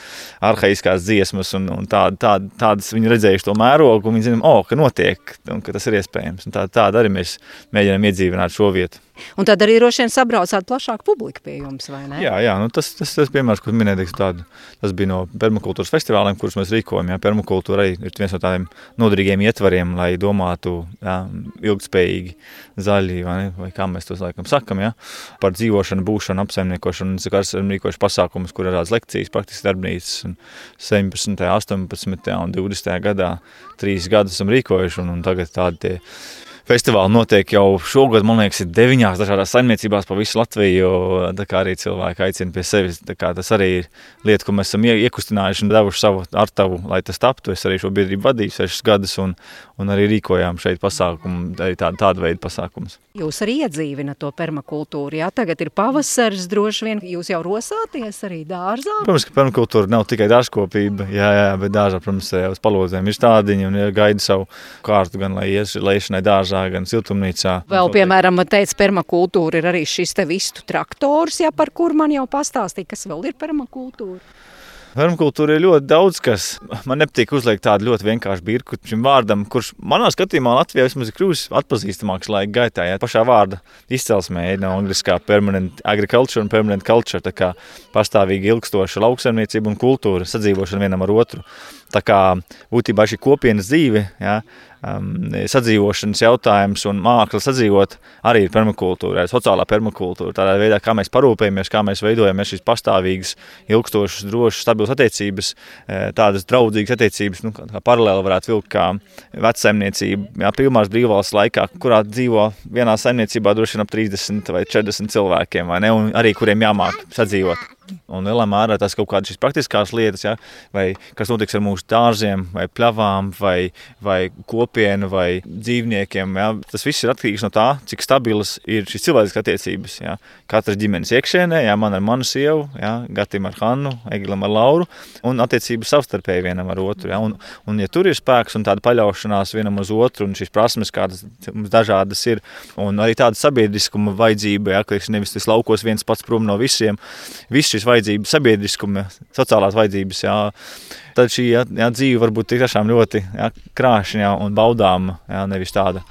arhaiskās dziesmas, un, un tā, tā, tādas viņi redzējuši to mērogu, un viņi zinām, oh, ka notiek, un ka tas ir iespējams. Un tā, tāda arī mēs mēģinām iedzīvināt šo vietu. Un tad arī droši vien sabraucāt plašāku publiku pie jums, vai ne? Jā, jā nu tas, tas, tas piemērs, ko minēju, tādu Tas bija no permakultūras festivāliem, kurus mēs rīkojam. Jā, permakultūra arī ir viens no tādiem noderīgiem ietvariem, lai domātu jā, ilgspējīgi, zaļi, vai, ne, vai kā mēs to laikam sakam, jā, par dzīvošanu, būšanu, apsaimniekošanu. Mēs esam rīkojuši pasākumus, kur ir tādas lekcijas, praktiski darbnīcas 17., 18. un 20. gadā. Trīs gadus esam rīkojuši un, un tagad tādi tie Festivāli notiek jau šogad, man liekas, ir deviņās dažādās saimniecībās pa visu Latviju. Tā kā arī cilvēki aicina pie sevis. Tas arī ir lieta, ko mēs esam iekustinājuši un devuši savu artavu, lai tas taptu. Es arī šo biedrību vadīju sešas gadus un, un arī rīkojām šeit pasākumu, arī tādu, tādu veidu pasākumus. Jūs arī iedzīvinat to permakultūru, jā? Tagad ir pavasaris, droši vien jūs jau rosāties arī dārzā? Protams, ka permakultūra nav tikai dārzkopība, jā, jā, bet dārzā, protams, uz palozēm ir stādiņi un gaida savu kārtu gan, lai iešanai dārzā, gan siltumnīcā. Vēl, piemēram, teica, permakultūra ir arī šis te vistu traktors, ja par kur man jau pastāstīja, kas vēl ir permakultūra. Permakultūra ir ļoti daudz, kas man nepatīk uzliekt tādu ļoti vienkāršu birku šim vārdam, kurš manā skatījumā Latvijā vismaz ir kļuvis atpazīstamāks laika gaitā. Ja pašā vārda izcelsmē ir no angliskā permanent agriculture un permanent culture, tā kā pastāvīgi ilgstoša lauksaimniecība un kultūra sadzīvošana vienam ar otru. Tā kā būtībā šī kopienas dzīve, ja, um, sadzīvošanas jautājums un māksla sadzīvot arī ir permakultūra, sociālā permakultūra. Tādā veidā, kā mēs parūpējamies, kā mēs veidojam šīs pastāvīgas, ilgstošas, drošas, stabilas attiecības, e, tādas draudzīgas attiecības, nu, kā paralēli varētu vilkt kā vecsaimniecība, jā, pirmās brīvvalsts laikā, kurā dzīvo vienā saimniecībā droši vien ap 30 vai 40 cilvēkiem, vai ne, un arī kuriem jāmāk sadzīvot. Un lielā mērā tas kaut kādas praktiskās lietas, ja, vai kas notiks ar mūsu dārziem, vai pļavām, vai, vai kopienu, vai dzīvniekiem. Ja. Tas viss ir atkarīgs no tā, cik stabilas ir šīs cilvēciskas attiecības. Ja. Katras ģimenes iekšēnē, ja, man ar manu sievu, ja, Gatim ar Hannu, Egilam ar Lauru, un attiecības savstarpēji vienam ar otru. Ja. Un, un ja tur ir spēks un tāda paļaušanās vienam uz otru, un šīs prasmes, kādas mums dažādas ir, un arī tāda sabiedriskuma vajadzība, ja, ka nevis tas laukos viens pats prom no visiem, viss šīs vajadzības, sabiedriskuma, sociālās vajadzības, jā, tad šī jā, jā, dzīve var būt tiešām ļoti jā, krāšņa un baudāma, jā, nevis tāda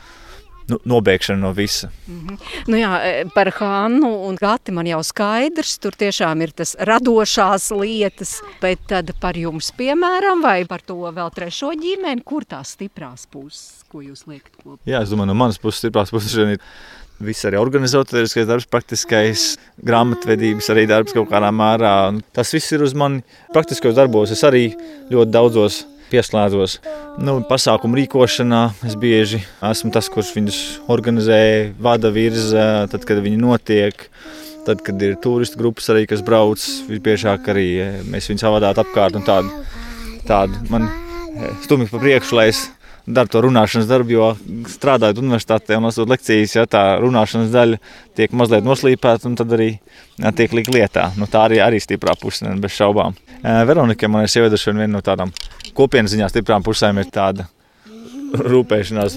nu, nobeigšana no visa. Mm -hmm. nu jā, e, par Hannu un Gati man jau skaidrs, tur tiešām ir tas radošās lietas, bet tad par jums, piemēram, vai par to vēl trešo ģimeni, kur tās stiprās puses, ko jūs liekat kopā? Jā, es domāju, no manas puses stiprās puses ir Viss arī organizatoriskais darbs, praktiskais, grāmatvedības arī darbs kaut kādā mērā. Tas viss ir uz mani praktiskos darbos. Es arī ļoti daudzos pieslēdzos. Nu, pasākumu rīkošanā es bieži esmu tas, kurš viņus organizē, vada virza, tad, kad viņi notiek. Tad, kad ir turistu grupas, arī, kas brauc, visbiežāk arī eh, mēs viņus savādāk apkārt. Tādu, tādu man eh, stumj pa priekšu, lai es dara to runāšanas darbu, jo strādājot universitātē un lasot lekcijas, ja tā runāšanas daļa tiek mazliet noslīpēta un tad arī ja, tiek likt lietā. Nu, tā arī ir stiprā puse, bez šaubām. Veronika, man ir sieviete, un viena no tādām kopienas ziņā stiprām pusēm ir tāda rūpēšanās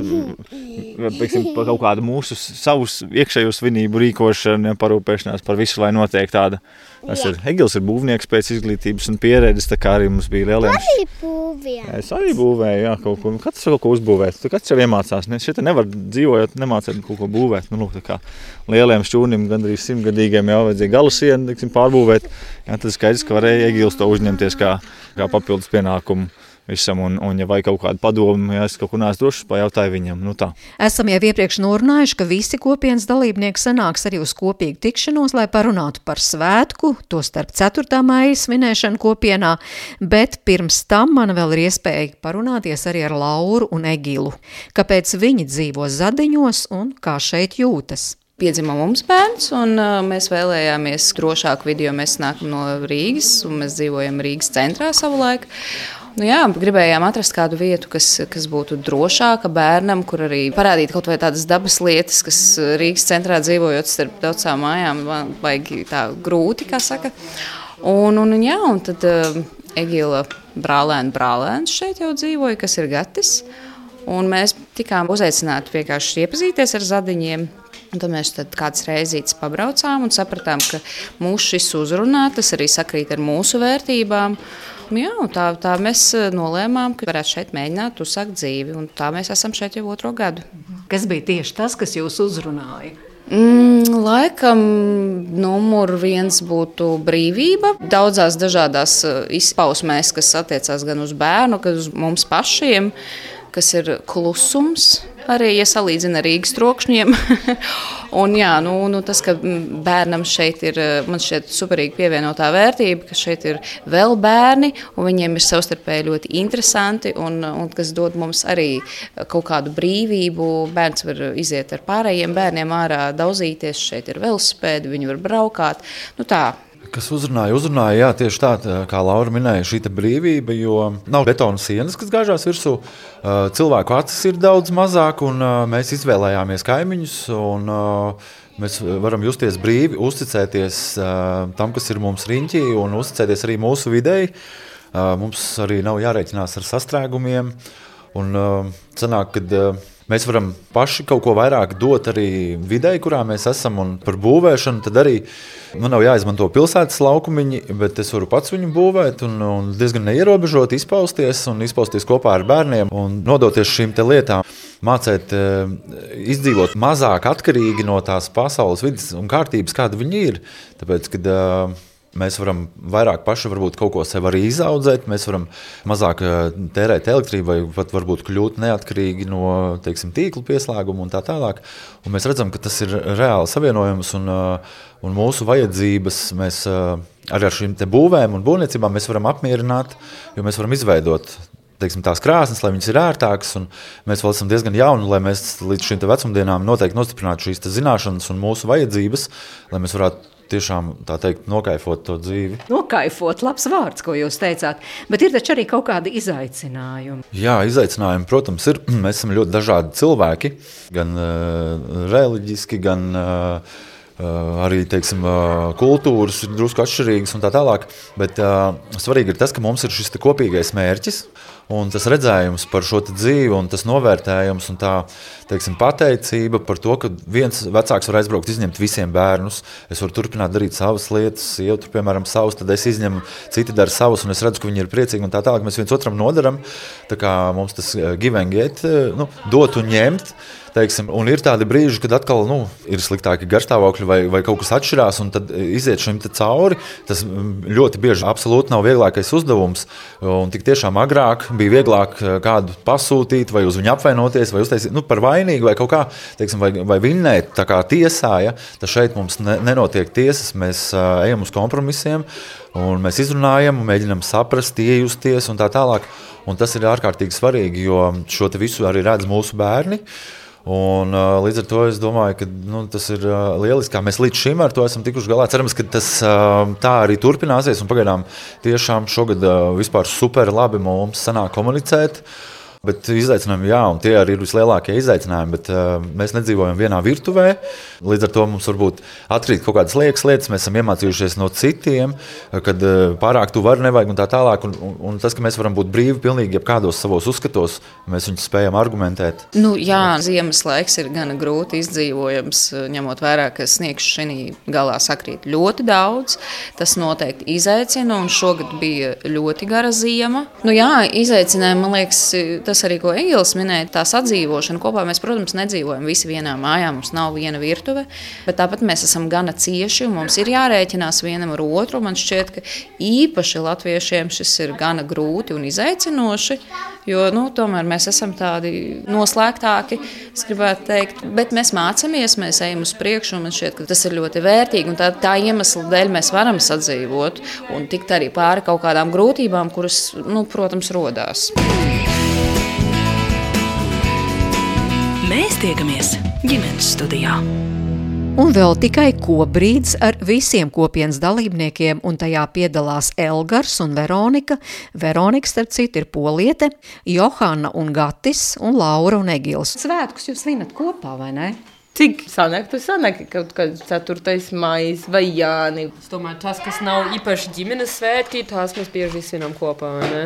piksim, par kaut kādu mūsu savus iekšējo svinību rīkošanu, parūpēšanās par visu, lai notiek tāda. Tas ir Egils, ir būvnieks pēc izglītības un pieredzes, tā kā arī mums bija lieliem. Būvēju. Es arī būvēju, jā, kaut ko. Katrs kaut ko uzbūvēt. Tu katrs jau iemācās. Ne, šeit nevar dzīvojot, nemācēt kaut ko būvēt. Nu, lūk, tā kā lieliem šķūnim, gandrīz simtgadīgiem jau vajadzēja galu sienu, tiksim, pārbūvēt. Jā, tad skaidrs, ka varēja Egils to uzņemties kā, kā papildus pienākumu visam. Un, un ja vajag kaut kādu padomu, ja es kaut ko neesmu drošs, pajautāju viņam. Nu tā. Esam jau iepriekš norunājuši, ka visi kopienas dalībnieki sanāks arī uz kopīgu tikšanos, lai parunātu par svētku, to starp 4. maija svinēšanu kopienā, bet pirms tam man vēl ir iespēja parunāties arī ar Lauru un Egilu. Kāpēc viņi dzīvo zadiņos un kā šeit jūtas? piedzima mums bērns, un uh, mēs vēlējāmies drošāku vidi, jo mēs nākam no Rīgas, un mēs dzīvojam Rīgas centrā savulaik. Nu jā, gribējām atrast kādu vietu, kas, kas būtu drošāka bērnam, kur arī parādīt kaut vai tādas dabas lietas, kas Rīgas centrā dzīvojot starp daudzām mājām, vajag tā grūti, kā saka. Un, un, jā, un tad uh, Egila brālēna brālēns šeit jau dzīvoja, kas ir Gatis. Un mēs tikām uzaicināti vienkārši iepazīties ar zadiņiem. Un tad mēs tad kādas reizītes pabraucām un sapratām, ka mūsu šis uzrunā, tas arī sakrīt ar mūsu vērtībām. Jā, tā, tā mēs eh, nolēmām, ka varētu šeit mēģināt uzsākt dzīvi. Un tā mēs esam šeit jau otro gadu. Kas bija tieši tas, kas jūs uzrunāja? Mm, laikam numur viens būtu brīvība. Daudzās dažādās eh, izpausmēs, kas attiecās gan uz bērnu, gan uz mums pašiem, kas ir klusums arī, ja salīdzina ar Rīgas trokšņiem. un, jā, nu, nu, tas, ka bērnam šeit ir man šķiet superīgi pievienotā vērtība, ka šeit ir vēl bērni, un viņiem ir savstarpēji ļoti interesanti, un, un kas dod mums arī kaut kādu brīvību. Bērns var iziet ar pārējiem bērniem ārā, daudzīties, šeit ir velospēdi, viņi var braukāt. Nu, tā, Kas uzrunāja, uzrunāja, jā, tieši tā, kā Laura minēja, šī brīvība, jo nav betona sienas, kas gāžās virsū. Cilvēku acis ir daudz mazāk, un mēs izvēlējāmies kaimiņus. Un, Mēs varam justies brīvi, uzticēties tam, kas ir mums riņķī, un uzticēties arī mūsu videi. Mums arī nav jārēķinās ar sastrēgumiem. Un, sanāk, kad, mēs varam paši kaut ko vairāk dot arī vidē, kurā mēs esam. Un par būvēšanu tad arī man nav jāizmanto pilsētas laukumiņi, bet es varu pats viņu būvēt un, un diezgan neierobežot izpausties un izpausties kopā ar bērniem un nodoties šīm lietām. Mācīt, eh, izdzīvot mazāk atkarīgi no tās pasaules vidas un kārtības, kāda viņi ir. Tāpēc, kad, uh, Mēs varam vairāk paši varbūt kaut ko sev arī izaudzēt, mēs varam mazāk eh, tērēt elektrību, vai pat varbūt kļūt neatkarīgi no teiksim, tīkla pieslēguma un tā tālāk. Un mēs redzam, ka tas ir reāli savienojums un, eh, un mūsu vajadzības mēs eh, arī ar šīm būvēm un būvniecībām varam apmierināt, jo mēs varam izveidot teiksim, tās krāsnes, lai viņas ir ērtākas. Mēs vēl esam diezgan jauni, lai mēs līdz šīm vecumdienām noteikti nostiprinātu šīs zināšanas un mūsu vajadzības, lai mēs varētu tiešām tā teikt, nokaifot to dzīvi. Nokaifot, labs vārds, ko jūs teicāt. Bet ir taču arī kaut kādi izaicinājumi. Jā, izaicinājumi, protams, ir. Mēs esam ļoti dažādi cilvēki, gan uh, reliģiski, gan uh, Uh, arī teiksim, uh, kultūras ir drusku atšķirīgas un tā tālāk. Bet uh, svarīgi ir tas, ka mums ir šis kopīgais mērķis. Un tas redzējums par šo dzīvi, un tas novērtējums un tā teiksim, pateicība par to, ka viens vecāks var aizbraukt, izņemt visiem bērnus. Es varu turpināt darīt savas lietas, jau tur, piemēram, savus, tad es izņemu, citi dara savus, un es redzu, ka viņi ir priecīgi un tā tālāk. Mēs viens otram nodaram. Tā kā mums tas uh, give and get, uh, nu, dot un ņemt. Teiksim, un ir tādi brīži, kad atkal nu, ir sliktāki garstāvokļi vai, vai kaut kas atšķirās, un tad iziet šim cauri. Tas ļoti bieži absolūti nav vieglākais uzdevums. Un tik tiešām agrāk bija vieglāk eh, kādu pasūtīt, vai uz viņu apvainoties, vai uztaisīt nu, par vainīgu, vai kaut kā teiksim, vai, vai vinnēt tā kā tiesā. Ja? Tad šeit mums ne, nenotiek tiesas, mēs uh, ejam uz kompromisiem, un mēs izrunājam, un mēģinam saprast, iejusties un tā tālāk. Un tas ir ārkārtīgi svarīgi, jo šo visu arī redz mūsu bērni. Un, uh, līdz ar to es domāju, ka nu, tas ir uh, lieliski, kā mēs līdz šim ar to esam tikuši galā. Cerams, ka tas uh, tā arī turpināsies. Pagaidām tiešām šogad uh, vispār super labi mums sanāk komunicēt. Uh, Bet izaicinājumi, jā, un tie arī ir vislielākie izaicinājumi. Bet, uh, mēs nedzīvojam vienā virtuvē. Līdz ar to mums varbūt atkrīt kaut kādas liekas lietas. Mēs esam iemācījušies no citiem, kad uh, pārāk tu vari, nevajag un tā tālāk. Un, un, un tas, ka mēs varam būt brīvi pilnīgi jebkādos savos uzskatos, mēs viņus spējam argumentēt. Nu, jā, ziemas laiks ir gana grūti izdzīvojams, ņemot vērā, ka sniegs šī galā sakrīt ļoti daudz. Tas noteikti izaicina, un šogad bija ļoti gara ziema. Nu, jā, izaicinājumi, man liekas, tas arī, ko Egils minēja, tā sadzīvošana kopā. Mēs, protams, nedzīvojam visi vienā mājā, mums nav viena virtuve, bet tāpat mēs esam gana cieši un mums ir jārēķinās vienam ar otru. Man šķiet, ka īpaši latviešiem šis ir gana grūti un izaicinoši, jo nu, tomēr mēs esam tādi noslēgtāki, es gribētu teikt, bet mēs mācāmies, mēs ejam uz priekšu un man šķiet, ka tas ir ļoti vērtīgi tā, tā iemesla dēļ mēs varam sadzīvot un tikt arī pāri kaut kādām grūtībām, kuras, nu, protams, rodās. Mēs tiekamies ģimenes studijā. Un vēl tikai kobrīds ar visiem kopienas dalībniekiem, un tajā piedalās Elgars un Veronika. Veronika, starp citu, ir poliete, Johana un Gatis un Laura un Egils. Svētkus jūs svinat kopā, vai ne? Cik sanāk, tu sanāk kaut kad 4. maijas vai jāni. Es domāju, tas, kas nav īpaši ģimenes svētki, tās mēs bieži svinam kopā, vai ne?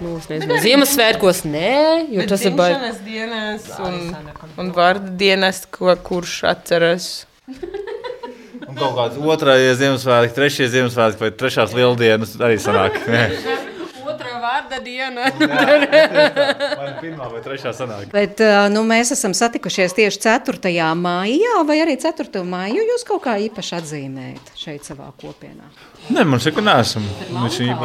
Nu, es nezinu, Ziemassvētkos nē, jo tas ir baigi. dienas un, un vārdu dienas, ko, kurš atceras. un kaut kāds otrais Ziemassvētki, trešais Ziemassvētki vai trešās lieldienas arī sanāk. vārda diena. vai pirmā vai trešā sanāk. Bet nu, mēs esam satikušies tieši 4. maijā, vai arī 4. maiju jūs kaut kā īpaši atzīmējat šeit savā kopienā? Nē, man šķiet, ka neesam.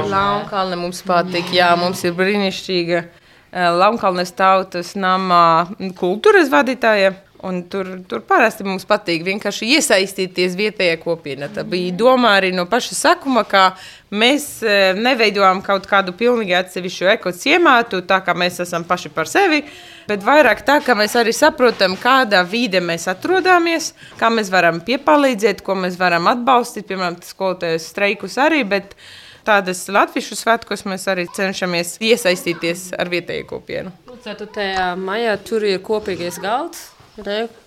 Launkalne mums patīk, jā, mums ir brīnišķīga Launkalnes tautas namā kultūras vadītāja. Un tur, tur parasti mums patīk vienkārši iesaistīties vietējā kopienā. Tā bija doma arī no paša sākuma, ka mēs neveidojam kaut kādu pilnīgi atsevišķu ekociemātu, tā kā mēs esam paši par sevi, bet vairāk tā, ka mēs arī saprotam, kādā vide mēs atrodamies, kā mēs varam piepalīdzēt, ko mēs varam atbalstīt, piemēram, skolotājas streikus arī, bet tādas latviešu svētkos mēs arī cenšamies iesaistīties ar vietēju kopienu. 4. maijā tur ir kopīgais galds.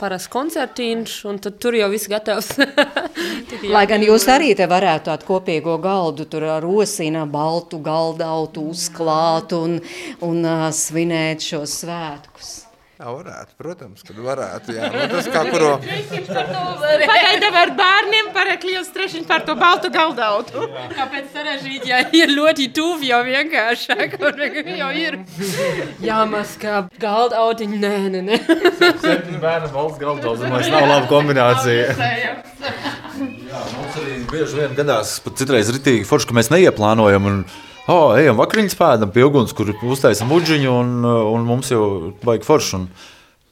Parasti koncertīns, un tur jau viss gatavs. Lai gan jūs arī te varētu tādu kopīgo galdu, tur ar rosina, baltu galdautu uzklāt un, un uh, svinēt šos svētkus. Jā, varētu, protams, kad varētu. Jā. Nu, tas kā kuro... Pagaidām ar bērniem parakļos trešiņš par to baltu galdautu. Kāpēc sarežģīt, ja ir ļoti tuvu jau vienkāršāk? jau ir jāmaskā galdautiņi. Nē, nē, nē. Septiņi bērni valsts galdauts, man nav laba kombinācija. Jā, mums arī bieži vien gadās, pat citreiz ritīgi forši, ka mēs neieplānojam. Un... Oh, ejam, vakariņas pēdām pie uguns, kur uztaisām muģiņu, un, un mums jau vajag foršu. Un,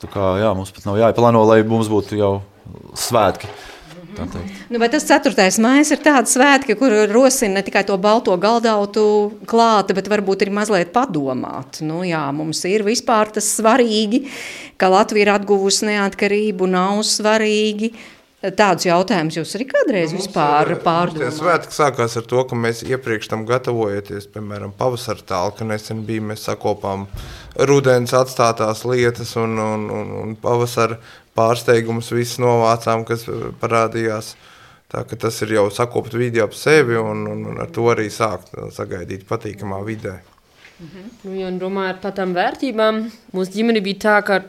kā, jā, mums pat nav jāplāno, lai mums būtu jau svētki. Nu, vai tas 4. maija ir tāds svētki, kur rosina ne tikai to balto galdautu klāta, bet varbūt arī mazliet padomāt. Nu, jā, mums ir vispār tas svarīgi, ka Latvija ir atguvusi neatkarību, nav svarīgi Tādus jautājumus jūs arī kādreiz nu, vispār pārdomājat? Svētki sākās ar to, ka mēs iepriekš tam gatavojoties, piemēram, pavasara tālka nesen bija, mēs sakopām rudens atstātās lietas un, un, un, un pavasara pārsteigumus visus novācām, kas parādījās. Tā, tas ir jau sakopt vidi ap sevi un, un, un ar to arī sākt sagaidīt patīkamā vidē. Mhm. Nu, ja domājot par tām vērtībām, mūsu ģimene bija tā, ka,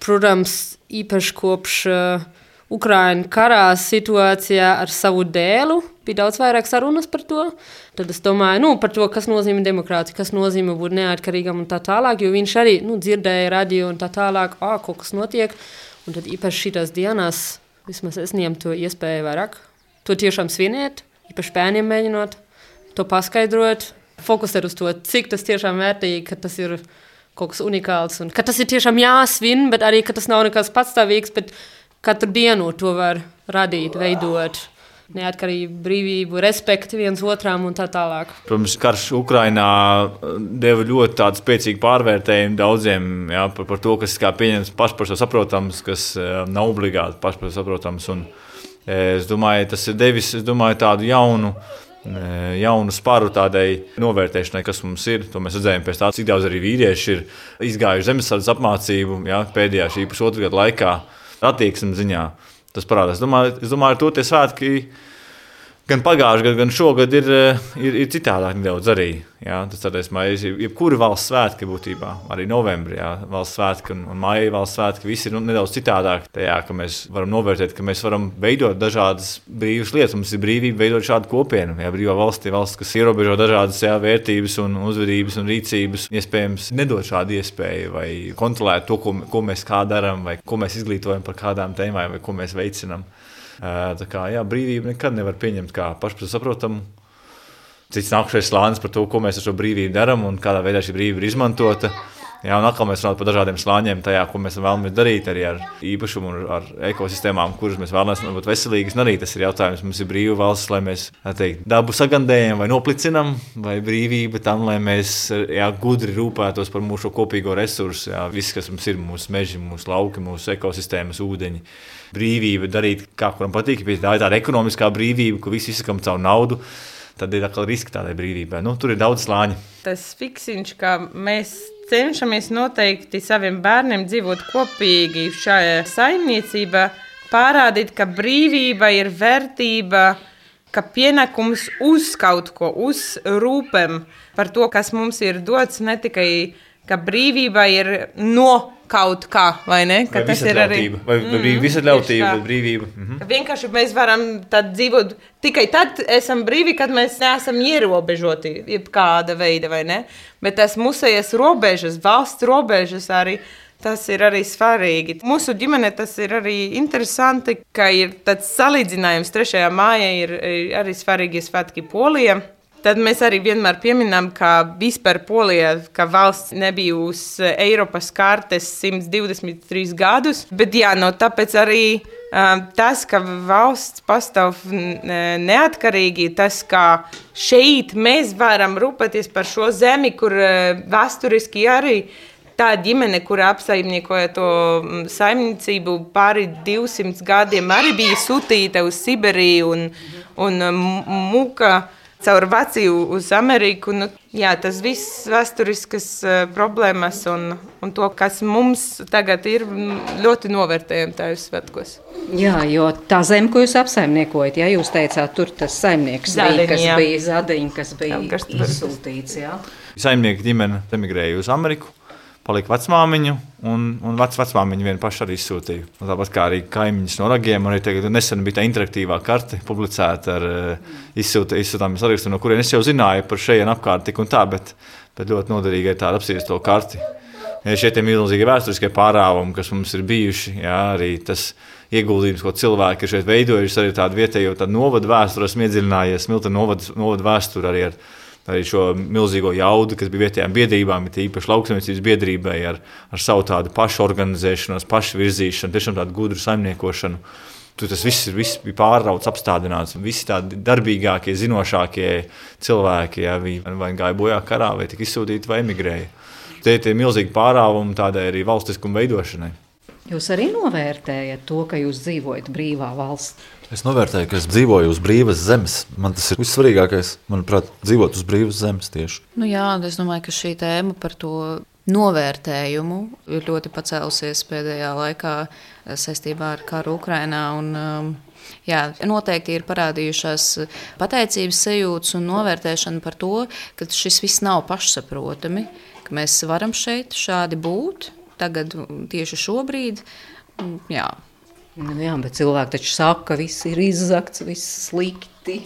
protams, īpaši kopš uh, Ukraiņu karā situācijā ar savu dēlu. Bija daudz vairāk sarunas par to. Tad es domāju nu, par to, kas nozīmē demokrātija, kas nozīmē būt neatkarīgam un tā tālāk. Jo viņš arī nu, dzirdēja radio un tā tālāk, ah, kaut kas notiek. Un tad īpaši šīs dienās, vismaz es ņemu to iespēju vairāk. To tiešām svinēt, īpaši bērniem mēģinot to paskaidrot, fokusēt uz to, cik tas tiešām vērtīgi, ka tas ir kaut kas unikāls un ka tas ir tiešām jāsvin, bet arī, ka tas nav nekas patstāvīgs. Bet, katru dienu to var radīt, veidot. Neatkarību, brīvību, respektu viens otram un tā tālāk. Protams, karš Ukrainā uh, deva ļoti spēcīgu pārvērtējumu daudziem jā, par, par to, kas ir pieņemts pašai par sevi saprotams, kas uh, nav obligāti pašai par sevi saprotams. Un, eh, es domāju, tas ir devis domāju, tādu jaunu eh, jaunu spāru tādai novērtēšanai, kas mums ir. To mēs redzējām pēc tam, cik daudz arī vīrieši ir izgājuši zemesardzes apmācību jā, pēdējā šī pusotra gada laikā attieksmes ziņā. Tas parādās. Es domāju, es domāju ar to tie svētki gan pagājušajā gadā, gan šogad ir, eh, ir, ir citādāk nedaudz arī. Jā, tas ir maijs, jebkura valsts svētki būtībā, arī novembrī, jā, valsts svētki un, un maija valsts svētki, visi ir nu, nedaudz citādāk. Tajā, ka mēs varam novērtēt, ka mēs varam veidot dažādas brīvas lietas. Mums ir brīvība veidot šādu kopienu. Jā, brīvā valstī, valsts, kas ierobežo dažādas jā, vērtības un uzvedības un rīcības, iespējams nedod šādu iespēju vai kontrolēt to, ko, ko mēs kā darām, vai ko mēs izglītojam par kādām tēmām, vai ko mēs veicinām. Tā kā jā, brīvību nekad nevar pieņemt kā pašsaprotamu. Cits nākamais slānis par to, ko mēs ar šo brīvību darām un kādā veidā šī brīvība ir izmantota. Jā, un atkal mēs runājam par dažādiem slāņiem, tajā, ko mēs vēlamies darīt, arī ar īpašumu un ar ekosistēmām, kuras mēs vēlamies būt veselīgas. Arī tas ir jautājums, mums ir brīva valsts, lai mēs teikt, dabu sagandējam vai noplicinam, vai brīvība tam, lai mēs jā, gudri rūpētos par mūsu kopīgo resursu. Jā, viss, kas mums ir, mūsu meži, mūsu lauki, mūsu ekosistēmas, ūdeņi brīvība darīt, kā kuram patīk. Tā ir tāda ekonomiskā brīvība, ko visi izsakām caur naudu. Tad ir atkal riski tādai brīvībai. Nu, tur ir daudz slāņu. Tas fiksiņš, ka mēs cenšamies noteikti saviem bērniem dzīvot kopīgi šajā saimniecībā, parādīt, ka brīvība ir vērtība, ka pienākums uz kaut ko, uz rūpēm par to, kas mums ir dots, ne tikai ka brīvība ir no kaut kā, vai ne? Ka vai tas ir arī vai, vai mm, visa ļautība, vai brīvība. Mm -hmm. Vienkārši mēs varam dzīvot tikai tad, esam brīvi, kad mēs neesam ierobežoti jebkāda veida, vai ne? Bet tas mūsējas robežas, valsts robežas arī. Tas ir arī svarīgi. Mūsu ģimenē tas ir arī interesanti, ka ir tāds salīdzinājums. 3. māja ir, arī svarīgi svētki Polijai. Tad mēs arī vienmēr pieminām, ka vispār Polija, ka valsts nebija uz Eiropas kartes 123 gadus, bet jā, no tāpēc arī uh, tas, ka valsts pastāv neatkarīgi, tas, ka šeit mēs varam rūpēties par šo zemi, kur uh, vēsturiski arī tā ģimene, kur apsaimniekoja to saimniecību pāri 200 gadiem, arī bija sūtīta uz Siberiju un, un muka caur Vāciju uz Ameriku. Nu, jā, tas viss vēsturiskas uh, problēmas un, un to, kas mums tagad ir, ļoti novērtējam tajos svētkos. Jā, jo tā zeme, ko jūs apsaimniekojat, ja jūs teicāt, tur tas saimnieks Zadeņi, bija, kas jā. bija zadiņi, kas bija jā, izsūtīts. Jā. Saimnieka ģimene emigrēja uz Ameriku. Palika vecmāmiņa, un, un vec, vecmāmiņa viena paša arī izsūtīja. Un tāpat kā arī kaimiņš no ragiem, arī tagad nesen bija tā interaktīvā karte publicēta ar uh, izsūta, izsūtāmu sarakstu, no kuriem es jau zināju par šejienu apkārt tik un tā, bet, bet ļoti noderīgi ir tāda apspriest to karti. Ja šie milzīgie vēsturiskie pārāvumi, kas mums ir bijuši, jā, arī tas ieguldījums, ko cilvēki ir šeit veidojuši, arī tādu vietējo tādu novadu vēsturi, esmu iedziļinājies, Milta novadu, novadu vēsturi arī ar arī šo milzīgo jaudu, kas bija vietējām biedrībām, it īpaši lauksaimniecības biedrībai, ar, ar savu tādu pašu organizēšanos, pašu virzīšanu, tiešām tādu gudru saimniekošanu. Tur tas viss, viss bija pārrauts, apstādināts. Visi tādi darbīgākie, zinošākie cilvēki ja, vai gāja bojā karā, vai tika izsūtīti, vai emigrēja. Tie ir milzīgi pārāvumi tādai arī valstiskuma veidošanai. Jūs arī novērtējat to, ka jūs dzīvojat brīvā valstī. Es novērtēju, ka es dzīvoju uz brīvas zemes. Man tas ir vissvarīgākais, manuprāt, dzīvot uz brīvas zemes tieši. Nu jā, es domāju, ka šī tēma par to novērtējumu ir ļoti pacēlusies pēdējā laikā saistībā ar karu Ukrainā. Un, um, Jā, noteikti ir parādījušās pateicības sajūtas un novērtēšana par to, ka šis viss nav pašsaprotami, ka mēs varam šeit šādi būt tagad, tieši šobrīd. Jā. Nu, jā, bet cilvēki taču saka, ka viss ir izzakts, viss slikti.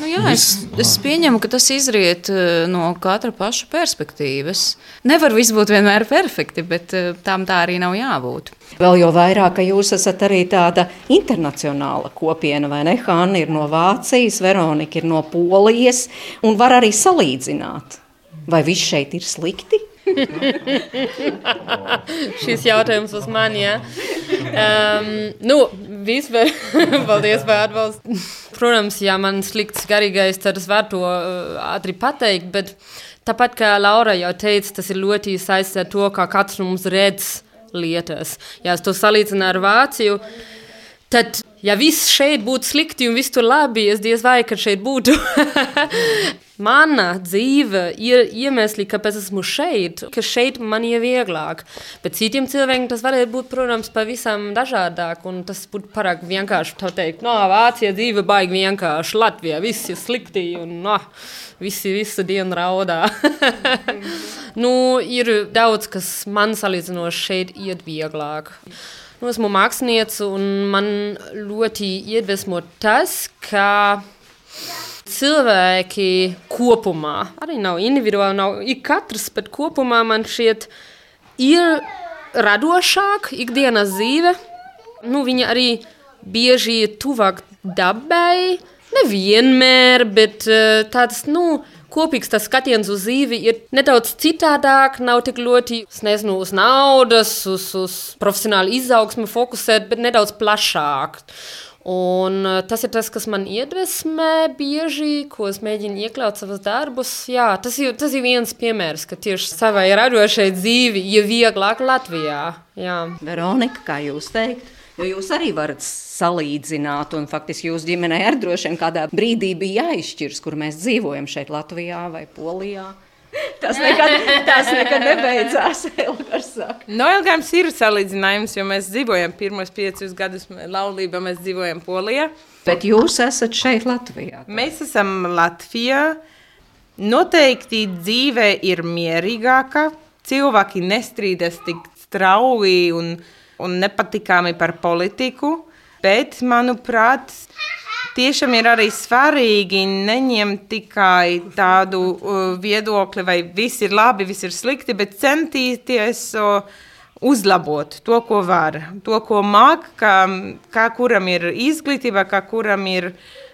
Nu jā, es, es pieņemu, ka tas izriet eh, no katra paša perspektīvas. Nevar viss būt vienmēr perfekti, bet eh, tam tā arī nav jābūt. Vēl jau vairāk, ka jūs esat arī tāda internacionāla kopiena, vai ne? Hanna ir no Vācijas, Veronika ir no Polijas, un var arī salīdzināt. Vai viss šeit ir slikti? Šis jautājums uz mani. Ja? Um, nu, vispār, paldies par atbalstu. Protams, ja man slikts garīgais, tad es varu to uh, ātri pateikt, bet tāpat kā Laura jau teica, tas ir ļoti saistīts ar to, kā katrs mums redz lietas. Ja es to salīdzinu ar Vāciju, tad ja viss šeit būtu slikti un viss tur labi, es diez vai, ka šeit būtu. Mana dzīve ir iemesli, kāpēc esmu šeit, ka šeit man ir vieglāk. Bet citiem cilvēkiem tas varētu būt, protams, pavisam dažādāk. Un tas būtu pārāk vienkārši teikt, no Vācijā dzīve baigi vienkārši, Latvijā viss ir slikti un no, visi visu dienu raudā. nu, ir daudz, kas man salīdzinoši šeit iet vieglāk. Nu, esmu mākslinieca un man ļoti iedvesmo tas, ka cilvēki kopumā, arī nav individuāli, nav ik katrs, bet kopumā man šķiet, ir radošāk ikdienas dzīve. Nu, viņa arī bieži ir tuvāk dabai, nevienmēr, bet uh, tāds, nu, kopīgs tas skatiens uz dzīvi ir nedaudz citādāk, nav tik ļoti, nezinu, uz naudas, uz, uz profesionālu izaugsmu fokusēt, bet nedaudz plašāk. Un eh, tas ir tas, kas man iedvesmē bieži, ko es mēģinu iekļaut savos darbus. Jā, tas ir, tas ir viens piemērs, ka tieši savai radošai dzīvi ir vieglāk Latvijā. Jā. Veronika, kā jūs teikt? Jo jūs arī varat salīdzināt, un faktiski jūsu ģimenei arī droši vien kādā brīdī bija jāizšķiras, kur mēs dzīvojam šeit, Latvijā vai Polijā. Tas nekad, tas nekad nebeidzās. no Elgāms ir salīdzinājums, jo mēs dzīvojam pirmos piecus gadus laulībā, mēs dzīvojam Polijā. Bet jūs esat šeit Latvijā. Tā? Mēs esam Latvijā. Noteikti dzīve ir mierīgāka. Cilvēki nestrīdas tik strauji un, un nepatikami par politiku. Bet, manuprāt, tiešām ir arī svarīgi neņemt tikai tādu uh, viedokli, vai viss ir labi, viss ir slikti, bet centīties uh, uzlabot to, ko var, to, ko māk, kā, kā kuram ir izglītība, kā kuram ir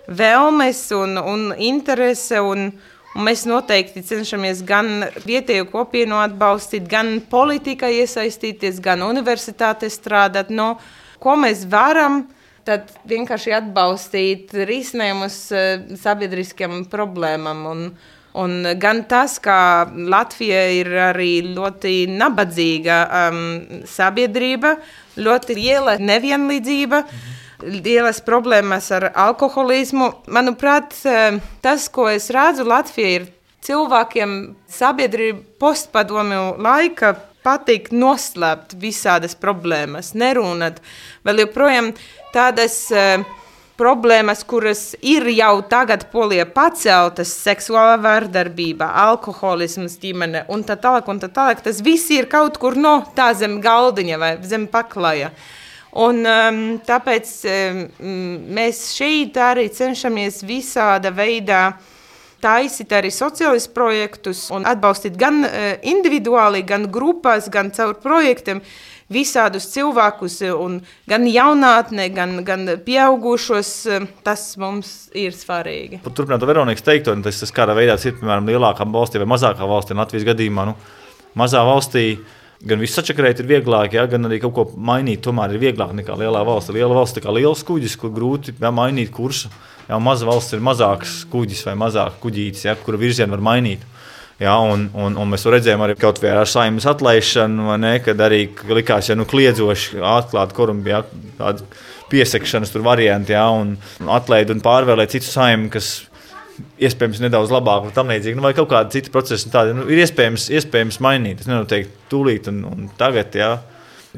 vēlmes un, un interese. Un mēs noteikti cenšamies gan vietējo kopienu atbalstīt, gan politikā iesaistīties, gan universitātē strādāt. No, ko mēs varam, tad vienkārši atbalstīt risinājumus eh, sabiedriskiem problēmām. Un, un gan tas, ka Latvija ir arī ļoti nabadzīga um, sabiedrība, ļoti liela nevienlīdzība. Mhm. Lielas problēmas ar alkoholismu. Manuprāt, eh, tas, ko es redzu Latvijā, ir cilvēkiem sabiedrība postpadomju laika patīk noslēpt visādas problēmas, nerunāt. Vēl joprojām tādas uh, problēmas, kuras ir jau tagad polijā paceltas, seksuālā vardarbība, alkoholisms ģimene un tā tālāk, un tā tālāk, tas viss ir kaut kur no tā zem galdiņa vai zem paklaja. Un, um, tāpēc um, mēs šeit arī cenšamies visāda veidā taisīt arī sociālus projektus un atbalstīt gan uh, individuāli, gan grupās, gan caur projektiem visādus cilvēkus, gan jaunatnē, gan, gan pieaugušos. Tas mums ir svarīgi. Turpināt Veronikas teikto, tas, tas kādā veidā ir piemēram lielākā valstī vai mazākā valstī, Latvijas gadījumā. Nu, mazā valstī gan viss sačakarēt ir vieglāk, ja, gan arī kaut ko mainīt. Tomēr ir vieglāk nekā lielā valsts. Liela valsts ir liels kuģis, kur grūti ja, mainīt kursu. Ja, maza valsts ir mazāks kuģis vai mazāks kuģītis, ja, kura virzienu var mainīt. Ja, un, un, un mēs redzējām arī kaut vai ar saimnes atlaišanu, ne, kad arī likās, ja nu kliedzoši atklāt korumpiju, ja, tādu piesakšanas variantu, ja, un atlaid un pārvēlēt citu saimnu, kas iespējams nedaudz labāk, tam līdzīgi, nu, vai kaut kāda cita procesa. Tāda, nu, ir iespējams, iespējams mainīt. Es nenoteikti tūlīt un, un tagad. Ja,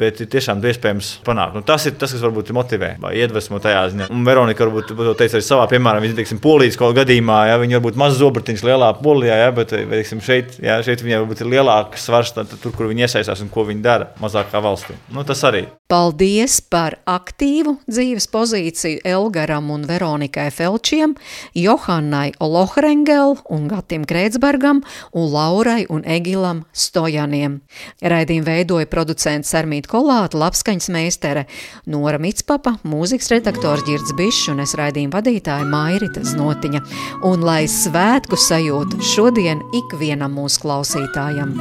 bet ir tiešām iespējams panākt. Nu, tas ir tas, kas varbūt motivē vai iedvesmo tajā ziņā. Un Veronika varbūt to teica arī savā, piemēram, viņa, teiksim, polijas kaut gadījumā, ja viņa varbūt maz zobratiņš lielā polijā, ja, bet, teiksim, šeit, ja, šeit viņai varbūt ir lielāks svars tad, tur, kur viņa iesaistās un ko viņa dara mazākā valstī. Nu, tas arī. Paldies par aktīvu dzīves pozīciju Elgaram un Veronikai Felčiem, Johannai Lohrengel un Gatim Kreitsbergam un Laurai un Egilam Stojaniem. Raidījumu veidoja producents Sarmīt Kolāta, labskaņas meistere Nora Mitspapa, mūzikas redaktors Girds Bišs un es raidījumu vadītāja Mairita Znotiņa. Un lai svētku sajūtu šodien ikvienam mūsu klausītājam!